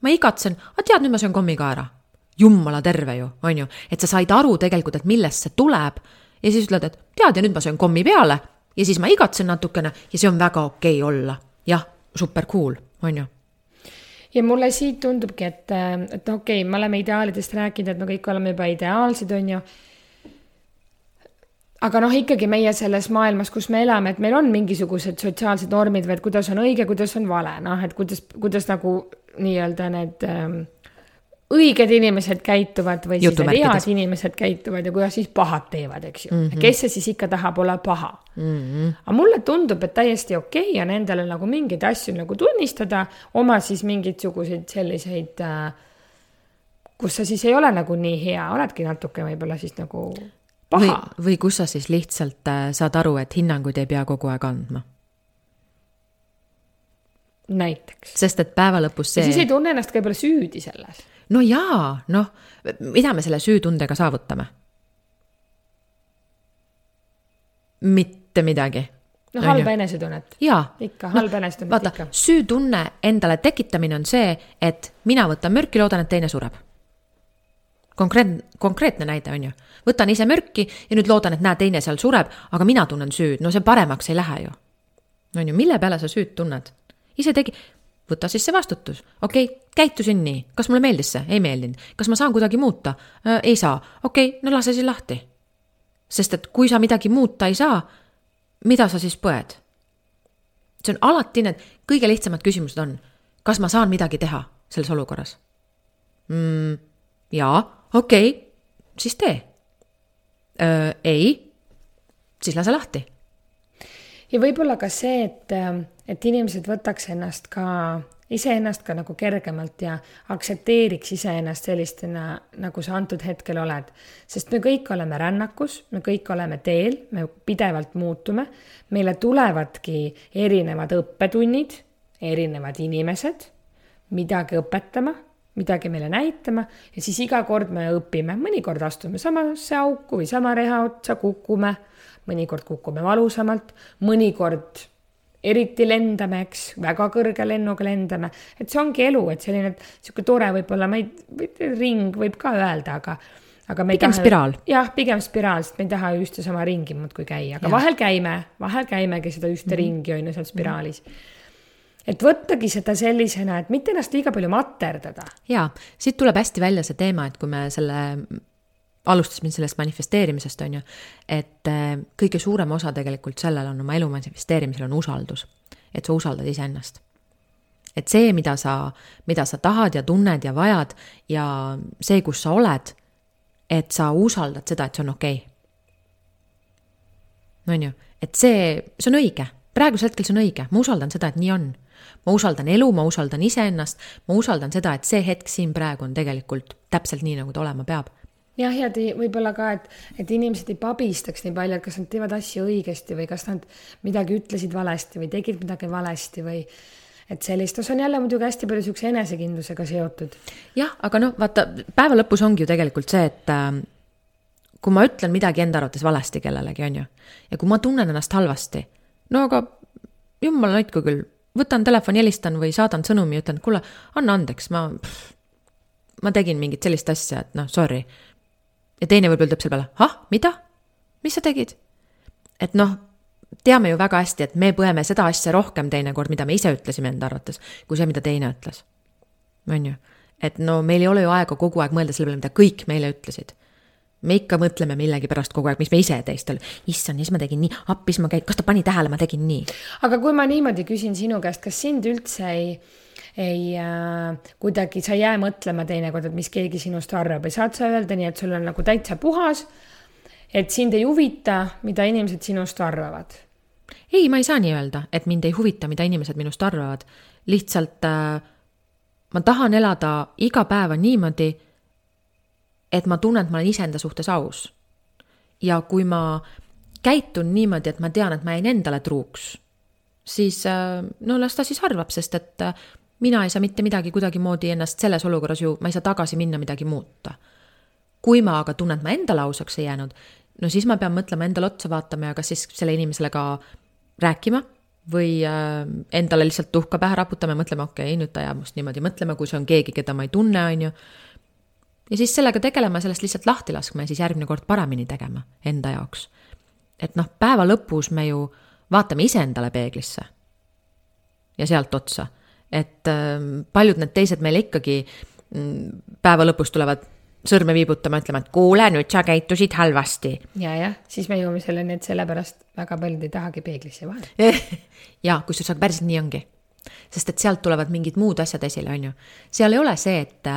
ma igatsen, aga tead, nüüd ma söön kommi ka ära jumala terve ju, on ju, et sa said aru tegelikult, et millest see tuleb ja siis ütled, et tead ja nüüd ma söön kommi peale ja siis ma igatsen natukene ja see on väga okei okay olla. jah, super cool, on ju ja mulle siit tundubki, et, et okei okay,, me oleme ideaalidest rääkinud, et me kõik oleme juba ideaalsed, on ju. aga noh, ikkagi meie selles maailmas, kus me elame, et meil on mingisugused sotsiaalsed normid või et kuidas on õige, kuidas on vale, noh, et kuidas, kuidas nagu nii-öelda need ähm, õiged inimesed käituvad või siis need head inimesed käituvad ja kuidas siis pahad teevad, eks ju mm. -hmm. kes see siis ikka tahab olla paha mm. -hmm. aga mulle tundub, et täiesti okei okay on endale nagu mingeid asju nagu tunnistada, oma siis mingisuguseid selliseid äh, kus sa siis ei ole nagu nii hea, oledki natuke võib-olla siis nagu paha. või kus sa siis lihtsalt äh, saad aru, et hinnanguid ei pea kogu aeg andma. näiteks. sest et päeva lõpus see. siis ei tunne ennast ka võib-olla süüdi selles no jaa, noh, mida me selle süütundega saavutame? mitte midagi. no halba enesetunnet. ikka, halba no, enesetunnet vaata, ikka. süütunne endale tekitamine on see, et mina võtan mürki, loodan, et teine sureb. konkreetne, konkreetne näide on ju. võtan ise mürki ja nüüd loodan, et näe, teine seal sureb, aga mina tunnen süüd, no see paremaks ei lähe ju. on ju, mille peale sa süüd tunned? ise tegi, võta siis see vastutus, okei okay,, käitusin nii, kas mulle meeldis see, ei meeldinud, kas ma saan kuidagi muuta äh,, ei saa, okei okay,, no lase siis lahti. sest et kui sa midagi muuta ei saa, mida sa siis põed? see on alati need kõige lihtsamad küsimused on, kas ma saan midagi teha selles olukorras mm,? jaa, okei okay,, siis tee. Äh, ei, siis lase lahti. ja võib-olla ka see, et äh, et inimesed võtaks ennast ka, iseennast ka nagu kergemalt ja aktsepteeriks iseennast sellistena, nagu sa antud hetkel oled. sest me kõik oleme rännakus, me kõik oleme teel, me pidevalt muutume, meile tulevadki erinevad õppetunnid, erinevad inimesed, midagi õpetama midagi meile näitama ja siis iga kord me õpime, mõnikord astume samasse auku või sama reha otsa, kukume, mõnikord kukume valusamalt, mõnikord eriti lendame, eks, väga kõrge lennuga lendame, et see ongi elu, et selline sihuke tore võib-olla, ma ei, ring võib ka öelda, aga aga me pigem taha, spiraal. jah, pigem spiraal, sest me ei taha ju ühte sama ringi muudkui käia, aga ja. vahel käime, vahel käimegi seda ühte mm -hmm. ringi on ju seal spiraalis mm. -hmm. et võttagi seda sellisena, et mitte ennast liiga palju materdada. ja, siit tuleb hästi välja see teema, et kui me selle alustasime sellest manifesteerimisest, on ju, et äh, kõige suurem osa tegelikult sellel on oma elu manifesteerimisel on usaldus. et sa usaldad iseennast. et see, mida sa, mida sa tahad ja tunned ja vajad ja see, kus sa oled, et sa usaldad seda, et see on okei okay.. on ju, et see, see on õige, praegusel hetkel see on õige, ma usaldan seda, et nii on. ma usaldan elu, ma usaldan iseennast, ma usaldan seda, et see hetk siin praegu on tegelikult täpselt nii, nagu ta olema peab jah, ja võib-olla ka, et, et inimesed ei pabistaks nii palju, et kas nad teevad asju õigesti või kas nad midagi ütlesid valesti või tegid midagi valesti või et sellist, see on jälle muidugi hästi palju niisuguse enesekindlusega seotud. jah, aga noh, vaata, päeva lõpus ongi ju tegelikult see, et äh, kui ma ütlen midagi enda arvates valesti kellelegi, on ju, ja kui ma tunnen ennast halvasti, no aga jumala hoidku küll, võtan telefoni, helistan või saadan sõnumi ütlen, et kuule, anna andeks, ma, ma tegin mingit sellist asja, et noh, sorry ja teine võib-olla ütleb selle peale, ah, mida? mis sa tegid? et noh, teame ju väga hästi, et me põeme seda asja rohkem teinekord, mida me ise ütlesime enda arvates, kui see, mida teine ütles. on ju, et no meil ei ole ju aega kogu aeg mõelda selle peale, mida kõik meile ütlesid me ikka mõtleme millegipärast kogu aeg, mis me ise teistel, issand, siis ma tegin nii, appi, siis ma käin, kas ta pani tähele, ma tegin nii. aga kui ma niimoodi küsin sinu käest, kas sind üldse ei ei äh, kuidagi, sa ei jää mõtlema teinekord, et mis keegi sinust arvab või saad sa öelda nii, et sul on nagu täitsa puhas, et sind ei huvita, mida inimesed sinust arvavad? ei, ma ei saa nii öelda, et mind ei huvita, mida inimesed minust arvavad. lihtsalt äh, ma tahan elada iga päeva niimoodi, et ma tunnen, et ma olen iseenda suhtes aus. ja kui ma käitun niimoodi, et ma tean, et ma jäin endale truuks, siis äh, no las ta siis arvab, sest et äh, mina ei saa mitte midagi kuidagimoodi ennast selles olukorras ju, ma ei saa tagasi minna midagi muuta. kui ma aga tunnen, et ma endale ausaks ei jäänud, no siis ma pean mõtlema endale otsa vaatama ja kas siis selle inimesele ka rääkima või äh, endale lihtsalt tuhka pähe raputama ja mõtlema, okei okay,, nüüd ta jääb must niimoodi mõtlema, kui see on keegi, keda ma ei tunne, on ju. ja siis sellega tegelema, sellest lihtsalt lahti laskma ja siis järgmine kord paremini tegema enda jaoks. et noh, päeva lõpus me ju vaatame iseendale peeglisse ja sealt otsa et ähm, paljud need teised meile ikkagi mm, päeva lõpus tulevad sõrme viibutama, ütlema, et kuule, nüüd sa käitusid halvasti. ja, jah, siis me jõuame selleni, et sellepärast väga paljud ei tahagi peeglisse vaadata. ja kusjuures, aga päriselt nii ongi. sest et sealt tulevad mingid muud asjad esile, on ju. seal ei ole see, et,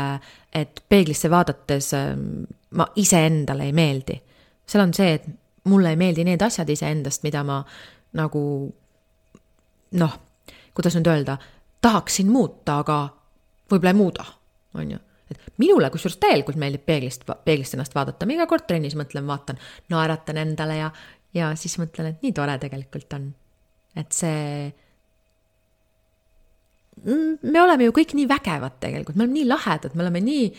et peeglisse vaadates ähm, ma iseendale ei meeldi. seal on see, et mulle ei meeldi need asjad iseendast, mida ma nagu noh, kuidas nüüd öelda, tahaksin muuta, aga võib-olla ei muuda, on ju et minule kusjuures täielikult meeldib peeglist, peeglist ennast vaadata, ma iga kord trennis mõtlen, vaatan, naeratan endale ja, ja siis mõtlen, et nii tore tegelikult on. et see. me oleme ju kõik nii vägevad tegelikult, me oleme nii lahedad, me oleme nii,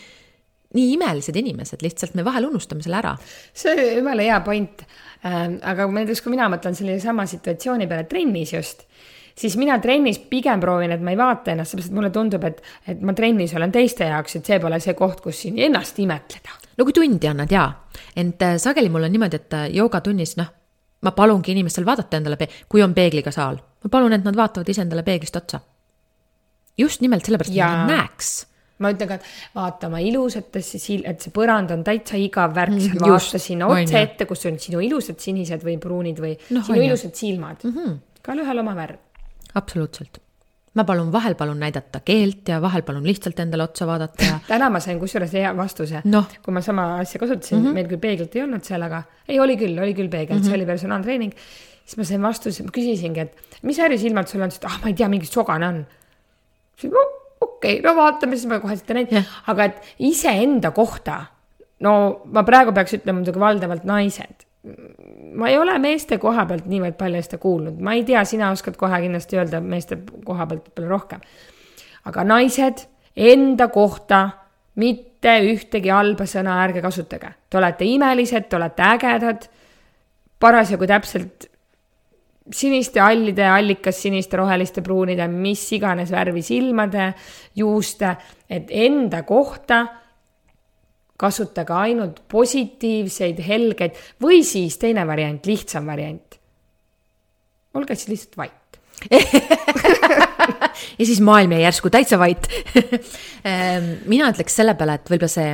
nii imelised inimesed, lihtsalt me vahel unustame selle ära. see jumala hea point. aga näiteks, kui mina mõtlen selle sama situatsiooni peale trennis just, siis mina trennis pigem proovin, et ma ei vaata ennast, seepärast et mulle tundub, et, et ma trennis olen teiste jaoks, et see pole see koht, kus siin ennast imetleda. no kui tundi annad jaa, ent äh, sageli mul on niimoodi, et äh, joogatunnis noh, ma palungi inimestel vaadata endale, kui on peegliga saal, ma palun, et nad vaatavad iseendale peeglist otsa. just nimelt sellepärast, et nad näeks. ma ütlen ka, et vaata oma ilusatesse sil-, et see põrand on täitsa igav värk, Mm, just, vaata sinna otse ette, kus on sinu ilusad sinised või pruunid või Noh, sinu ilusad silmad mm. -hmm. igalühel oma värv. absoluutselt. ma palun, vahel palun näidata keelt ja vahel palun lihtsalt endale otsa vaadata ja täna ma sain kusjuures hea vastuse Noh. kui ma sama asja kasutasin mm, Mhm. -hmm. meil küll peeglit ei olnud seal, aga ei, oli küll, oli küll peegel mm, -hmm. see oli personaaltreening. siis ma sain vastuse, ma küsisingi, et mis värvisilmad sul on, siis ta, ah, ma ei tea, mingi sogane on. siis ma, okei okay,, no vaatame, siis ma kohe seda näitan Jah. aga et iseenda kohta, no ma praegu peaks ütlema muidugi valdavalt naised. Ma ei ole meeste koha pealt niivõrd palju seda kuulnud, ma ei tea, sina oskad kohe kindlasti öelda meeste koha pealt võib-olla rohkem. aga naised enda kohta mitte ühtegi halba sõna ärge kasutage. Te olete imelised, te olete ägedad, parasjagu täpselt siniste, hallide, allikas siniste, roheliste, pruunide, mis iganes värvi silmade, juuste, et enda kohta kasutage ainult positiivseid, helgeid või siis teine variant, lihtsam variant. olge siis lihtsalt vait. ja siis maailm jäi järsku täitsa vait. mina ütleks selle peale, et võib-olla see,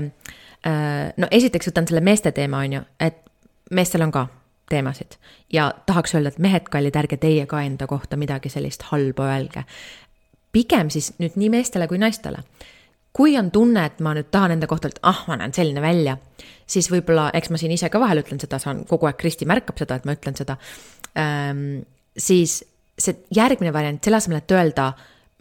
no esiteks võtan selle meeste teema, on ju, et meestel on ka teemasid ja tahaks öelda, et mehed, kallid, ärge teie ka enda kohta midagi sellist halba öelge. pigem siis nüüd nii meestele kui naistele. Kui on tunne, et ma nüüd tahan enda kohta, et ah, ma näen selline välja, siis võib-olla, eks ma siin ise ka vahel ütlen seda, saan kogu aeg, Kristi märkab seda, et ma ütlen seda ähm,, siis see järgmine variant, selle asemel, et öelda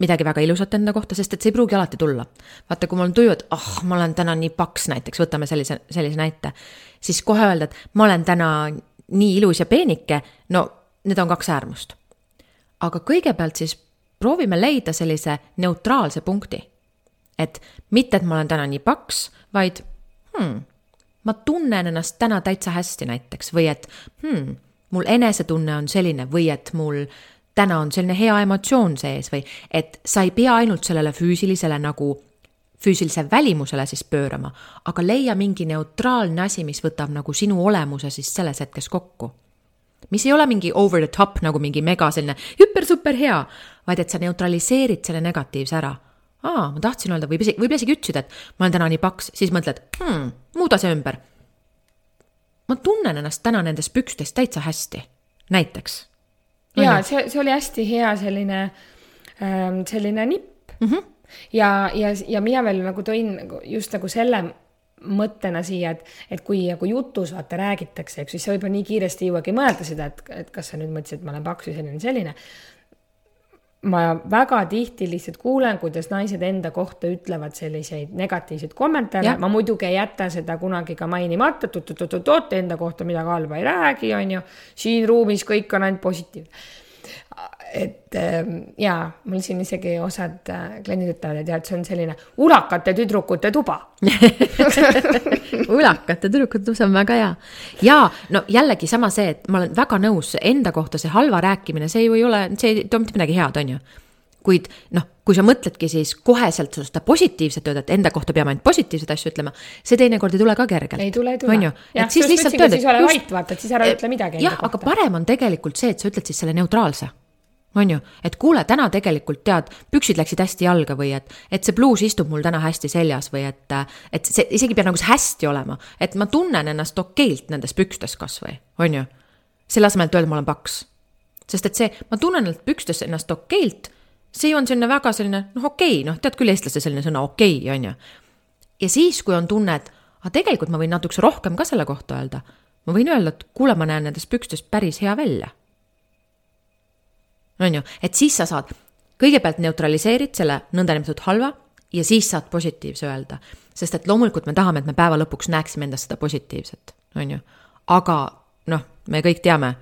midagi väga ilusat enda kohta, sest et see ei pruugi alati tulla. vaata, kui mul on tuju, et ah oh,, ma olen täna nii paks näiteks, võtame sellise, sellise näite, siis kohe öelda, et ma olen täna nii ilus ja peenike, no need on kaks äärmust. aga kõigepealt siis proovime leida sellise neutraalse punkti. Et mitte, et ma olen täna nii paks, vaid hmm, ma tunnen ennast täna täitsa hästi näiteks või et hmm, mul enesetunne on selline või et mul täna on selline hea emotsioon sees või et sa ei pea ainult sellele füüsilisele nagu füüsilise välimusele siis pöörama, aga leia mingi neutraalne asi, mis võtab nagu sinu olemuse siis selles hetkes kokku. mis ei ole mingi over the top nagu mingi mega selline hüper-super hea, vaid et sa neutraliseerid selle negatiivse ära aa, ma tahtsin öelda, võib isegi, võib isegi ütlesid, et ma olen täna nii paks, siis mõtled hmm,, muuda see ümber. ma tunnen ennast täna nendes pükstes täitsa hästi, näiteks. ja see, see oli hästi hea selline, selline nipp mm. -hmm. ja, ja, ja mina veel nagu tõin nagu just nagu selle mõttena siia, et, et kui nagu jutus vaata räägitakse, eks siis sa võib-olla nii kiiresti ei jõuagi mõelda seda, et, et kas sa nüüd mõtlesid, et ma olen paks või selline, selline. Ma väga tihti lihtsalt kuulen, kuidas naised enda kohta ütlevad selliseid negatiivseid kommentaare ma muidugi ei jäta seda kunagi ka mainimata, et oot-oot-oot, enda kohta midagi halba ei räägi, on ju. siin ruumis kõik on ainult positiivne. Et ähm, jaa, mul siin isegi osad äh, kliendid ütlevad, et jah, et see on selline ulakate tüdrukute tuba. ulakate tüdrukute see on väga hea. ja no jällegi sama see, et ma olen väga nõus enda kohta see halva rääkimine, see ju ei ole, see ei too mitte midagi head, on ju. kuid noh, kui sa mõtledki siis koheselt seda positiivset öelda, et enda kohta peame ainult positiivseid asju ütlema, see teinekord ei tule ka kergelt. ei tule, ei tule. on ju, et siis lihtsalt öelda, siis ole vait, vaata, et siis ära ütle midagi jah, aga parem on tegelikult see, et sa ütled siis selle neutraalse. On ju, et kuule, täna tegelikult tead, püksid läksid hästi jalga või et, et see bluus istub mul täna hästi seljas või et, et see isegi peab nagu see hästi olema, et ma tunnen ennast okeilt nendes pükstes kasvõi, on ju. selle asemel, et öelda, ma olen paks. sest et see, ma tunnen ennast pükstes ennast okeilt, see on selline väga selline, noh, okei okay,, noh, tead küll eestlaste selline sõna okei okay,, on ju. ja siis, kui on tunne, et aga tegelikult ma võin natukese rohkem ka selle kohta öelda, ma võin öelda, et kuule, ma näen nendes pükstes päris hea välja on ju, et siis sa saad, kõigepealt neutraliseerid selle nõndanimetatud halva ja siis saad positiivse öelda. sest et loomulikult me tahame, et me päeva lõpuks näeksime endas seda positiivset, on ju. aga noh, me kõik teame,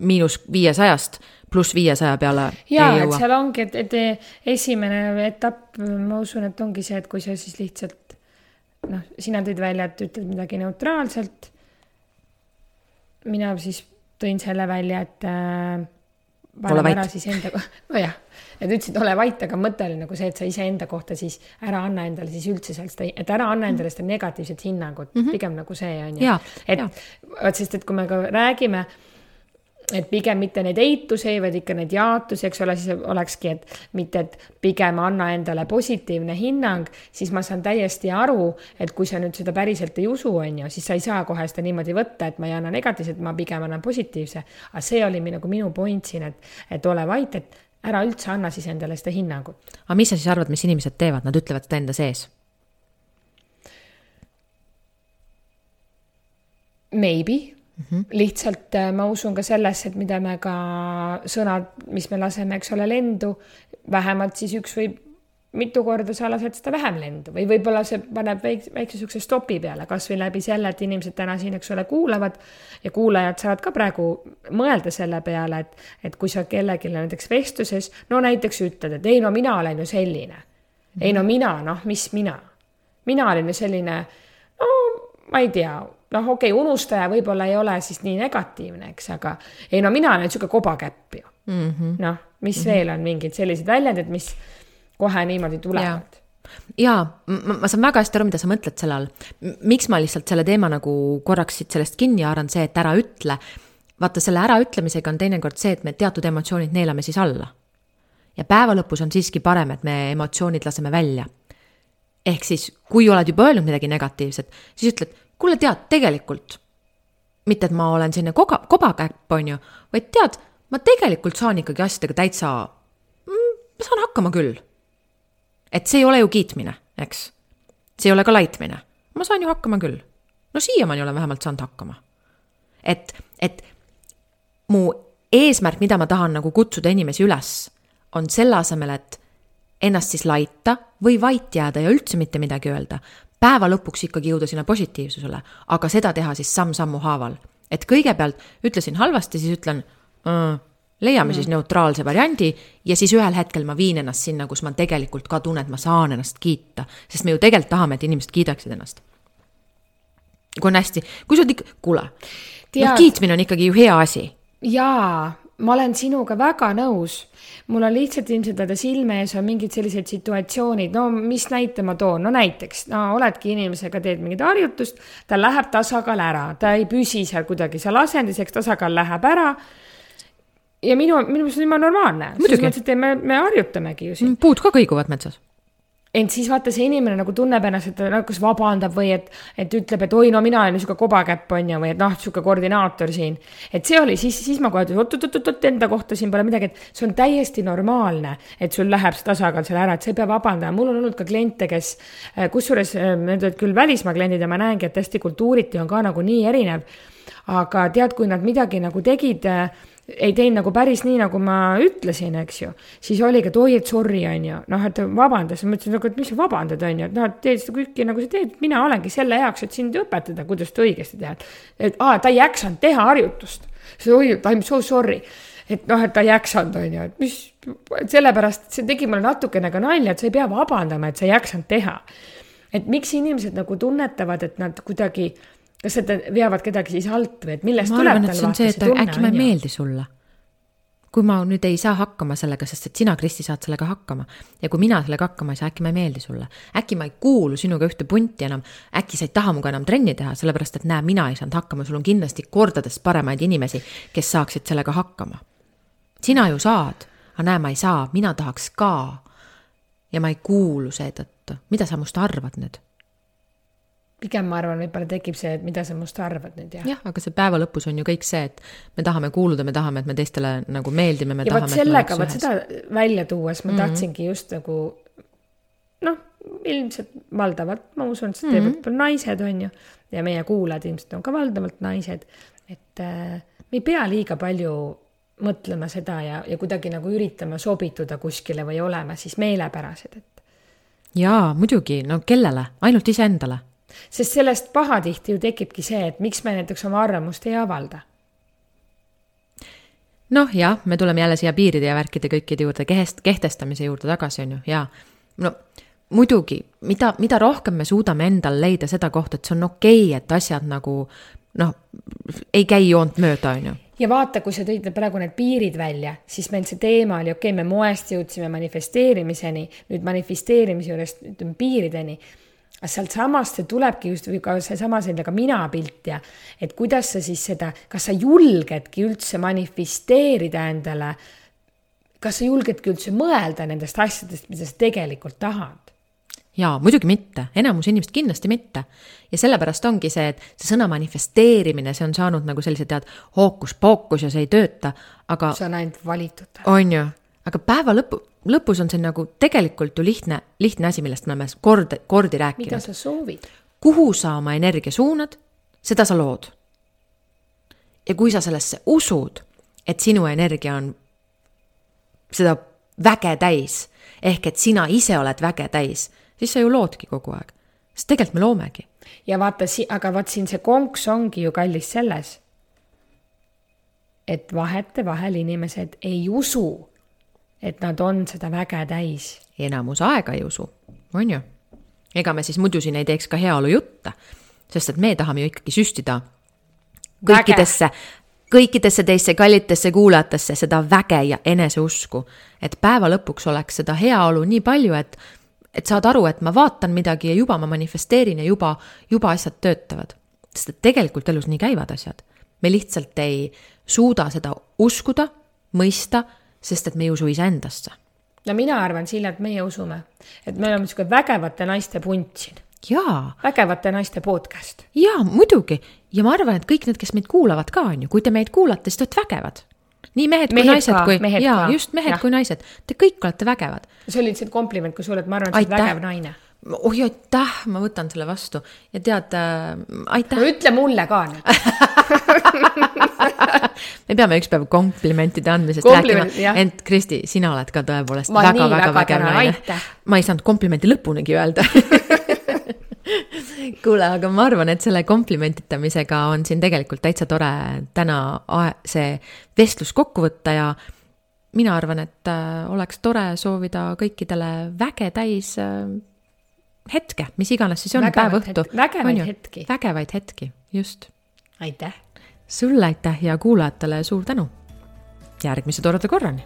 miinus viiesajast pluss viiesaja peale jaa, et seal ongi, et, et esimene etapp, ma usun, et ongi see, et kui sa siis lihtsalt noh, sina tõid välja, et ütled midagi neutraalselt. mina siis tõin selle välja, et äh, paneme ära siis enda, nojah, et ütlesid, ole vait, aga mõte oli nagu see, et sa iseenda kohta siis ära anna endale siis üldse seal seda, et ära anna endale seda negatiivset hinnangut. Mm, -hmm. pigem nagu see on ju. et vot, sest et kui me ka räägime et pigem mitte neid eitusi, vaid ikka neid jaotusi, eks ole, siis olekski, et mitte, et pigem anna endale positiivne hinnang, siis ma saan täiesti aru, et kui sa nüüd seda päriselt ei usu, on ju, siis sa ei saa kohe seda niimoodi võtta, et ma ei anna negatiivset, ma pigem annan positiivse. aga see oli nagu minu point siin, et, et ole vait, et ära üldse anna siis endale seda hinnangut. aga mis sa siis arvad, mis inimesed teevad, nad ütlevad seda enda sees? Maybe Mm -hmm. lihtsalt äh, ma usun ka sellesse, et mida me ka sõnad, mis me laseme, eks ole, lendu, vähemalt siis üks või mitu korda sa lased seda vähem lendu või võib-olla see paneb väikse, väikse niisuguse stopi peale, kasvõi läbi selle, et inimesed täna siin, eks ole, kuulavad ja kuulajad saavad ka praegu mõelda selle peale, et, et kui sa kellelegi näiteks vestluses, no näiteks ütled, et ei no mina olen ju selline mm. -hmm. ei no mina, noh, mis mina, mina olin ju selline, no ma ei tea noh, okei okay,, unustaja võib-olla ei ole siis nii negatiivne, eks, aga ei no mina olen niisugune kobakäpp ju mm -hmm.. noh, mis mm -hmm. veel on mingid sellised väljendid, mis kohe niimoodi tulevad jaa, ma, ma saan väga hästi aru, mida sa mõtled selle all. miks ma lihtsalt selle teema nagu korraks siit sellest kinni haaran, see, et ära ütle. vaata, selle äraütlemisega on teinekord see, et me teatud emotsioonid neelame siis alla. ja päeva lõpus on siiski parem, et me emotsioonid laseme välja. ehk siis, kui oled juba öelnud midagi negatiivset, siis ütled kuule, tead, tegelikult mitte, et ma olen selline koga, kobakäpp, on ju, vaid tead, ma tegelikult saan ikkagi asjadega täitsa mm,, ma saan hakkama küll. et see ei ole ju kiitmine, eks. see ei ole ka laitmine. ma saan ju hakkama küll. no siiamaani olen vähemalt saanud hakkama. et, et mu eesmärk, mida ma tahan nagu kutsuda inimesi üles, on selle asemel, et ennast siis laita või vait jääda ja üldse mitte midagi öelda, päeva lõpuks ikkagi jõuda sinna positiivsusele, aga seda teha siis samm-sammu haaval. et kõigepealt ütlesin halvasti, siis ütlen äh, leiame mm. siis neutraalse variandi ja siis ühel hetkel ma viin ennast sinna, kus ma tegelikult ka tunnen, et ma saan ennast kiita, sest me ju tegelikult tahame, et inimesed kiidaksid ennast. kui on hästi, kui sa oled ikka, kuule, noh kiitmine on ikkagi ju hea asi. jaa, ma olen sinuga väga nõus. mul on lihtsalt ilmselt öelda silme ees on mingid sellised situatsioonid, no mis näite ma toon, no näiteks, no oledki inimesega, teed mingit harjutust, tal läheb tasakaal ära, ta ei püsi seal kuidagi seal asendis, eks tasakaal läheb ära ja minu, minu meelest on jumala normaalne. selles mõttes, et me, me harjutamegi ju siin. puud ka kõiguvad metsas ent siis vaata, see inimene nagu tunneb ennast, et ta nagu kas vabandab või et, et ütleb, et oi, no mina olen niisugune kobakäpp, on ju, või et noh, niisugune koordinaator siin. et see oli siis, siis ma kohe ütlesin oot-oot-oot, enda kohta siin pole midagi, et see on täiesti normaalne, et sul läheb see tasakaal seal ära, et sa ei pea vabandama. mul on olnud ka kliente, kes, kusjuures äh, need olid küll välismaa kliendid ja ma näengi, et hästi kultuuriti on ka nagu nii erinev. aga tead, kui nad midagi nagu tegid äh, ei teinud nagu päris nii, nagu ma ütlesin, eks ju, siis oligi, et oi, et sorry, on ju, noh, et vabandas, ma ütlesin nagu, et mis sa vabandad, on ju, et noh, et teed seda kõike nagu sa teed, mina olengi selle jaoks, et sind õpetada, kuidas seda õigesti teha. et aa, ta ei jaksanud teha harjutust, oi, I m so sorry. Et noh, et ta ei jaksanud, on ju, et mis, sellepärast see tegi mulle natukene ka nalja, et sa ei pea vabandama, et sa ei jaksanud teha. et miks inimesed nagu tunnetavad, et nad kuidagi kas nad veavad kedagi siis alt või et millest ma et see on see, et tunne, äkki ma ei meeldi sulle. kui ma nüüd ei saa hakkama sellega, sest et sina, Kristi, saad sellega hakkama ja kui mina sellega hakkama ei saa, äkki ma ei meeldi sulle. äkki ma ei kuulu sinuga ühte punti enam, äkki sa ei taha minuga enam trenni teha, sellepärast et näe, mina ei saanud hakkama, sul on kindlasti kordades paremaid inimesi, kes saaksid sellega hakkama sina ju saad, aga näe, ma ei saa, mina tahaks ka. ja ma ei kuulu seetõttu, mida sa must arvad nüüd? Pigem ma arvan, võib-olla tekib see, et mida sa must arvad nüüd jah. jah, aga see päeva lõpus on ju kõik see, et me tahame kuuluda, me tahame, et me teistele nagu meeldime, me ja tahame. sellega, vot seda välja tuues ma mm -hmm. tahtsingi just nagu noh, ilmselt valdavalt, ma usun, et seda teevad mm -hmm. naised, on ju, ja meie kuulajad ilmselt on ka valdavalt naised, et äh, me ei pea liiga palju mõtlema seda ja, ja kuidagi nagu üritama sobituda kuskile või olema siis meelepärased, et jaa, muidugi, no kellele, ainult iseendale sest sellest pahatihti ju tekibki see, et miks me näiteks oma arvamust ei avalda. noh, jah, me tuleme jälle siia piiride ja värkide kõikide juurde, kehest-, kehtestamise juurde tagasi, on ju, jaa. no muidugi, mida, mida rohkem me suudame endal leida seda kohta, et see on okei okay,, et asjad nagu noh, ei käi joont mööda, on ju ja vaata, kui sa tõid praegu need piirid välja, siis meil see teema oli, okei okay,, me moest jõudsime manifesteerimiseni, nüüd manifesteerimise juurest ütleme piirideni sealtsamast see tulebki just või ka seesama selline ka mina-pilt ja et kuidas sa siis seda, kas sa julgedki üldse manifesteerida endale, kas sa julgedki üldse mõelda nendest asjadest, mida sa tegelikult tahad? jaa, muidugi mitte, enamus inimest kindlasti mitte. ja sellepärast ongi see, et see sõna manifesteerimine, see on saanud nagu sellise tead hookus-pookus ja see ei tööta, aga. see on ainult valitud. on ju, aga päeva lõpu, lõpus on see nagu tegelikult ju lihtne, lihtne asi, millest me oleme kord, kordi rääkinud. mida sa soovid? kuhu sa oma energia suunad, seda sa lood. ja kui sa sellesse usud, et sinu energia on seda väge täis, ehk et sina ise oled väge täis, siis sa ju loodki kogu aeg. sest tegelikult me loomegi. ja vaata, aga vot siin see konks ongi ju kallis selles, et vahetevahel inimesed ei usu et nad on seda väge täis. enamus aega ei usu, on ju. ega me siis muidu siin ei teeks ka heaolujutte, sest et me tahame ju ikkagi süstida kõikidesse, kõikidesse teisse kallitesse kuulajatesse seda väge ja eneseusku. et päeva lõpuks oleks seda heaolu nii palju, et, et saad aru, et ma vaatan midagi ja juba ma manifesteerin ja juba, juba asjad töötavad. sest et tegelikult elus nii käivad asjad. me lihtsalt ei suuda seda uskuda, mõista sest et me ei usu iseendasse. no mina arvan, Sille, et meie usume, et me oleme niisugune vägevate naiste punt siin. jaa. vägevate naiste podcast. jaa, muidugi. ja ma arvan, et kõik need, kes meid kuulavad ka, on ju, kui te meid kuulate, siis te olete vägevad. nii mehed, mehed kui naised, kui, jaa, just mehed ja. kui naised. Te kõik olete vägevad. see oli lihtsalt kompliment ka sulle, et ma arvan, et sa oled vägev naine oi aitäh, ma võtan selle vastu. Ja tead äh,, aitäh. ütle mulle ka nüüd. Me peame ükspäev komplimentide andmisest Kompliment, rääkima, ent Kristi, sina oled ka tõepoolest väga-väga vägev naine. ma ei saanud komplimenti lõpunigi öelda. Kuule, aga ma arvan, et selle komplimentitamisega on siin tegelikult täitsa tore täna see vestlus kokku võtta ja mina arvan, et äh, oleks tore soovida kõikidele väge täis äh, hetke, mis iganes siis on, päev õhtu. vägevaid hetki. vägevaid hetki, just. aitäh. sulle aitäh ja kuulajatele suur tänu. järgmise toreda korrani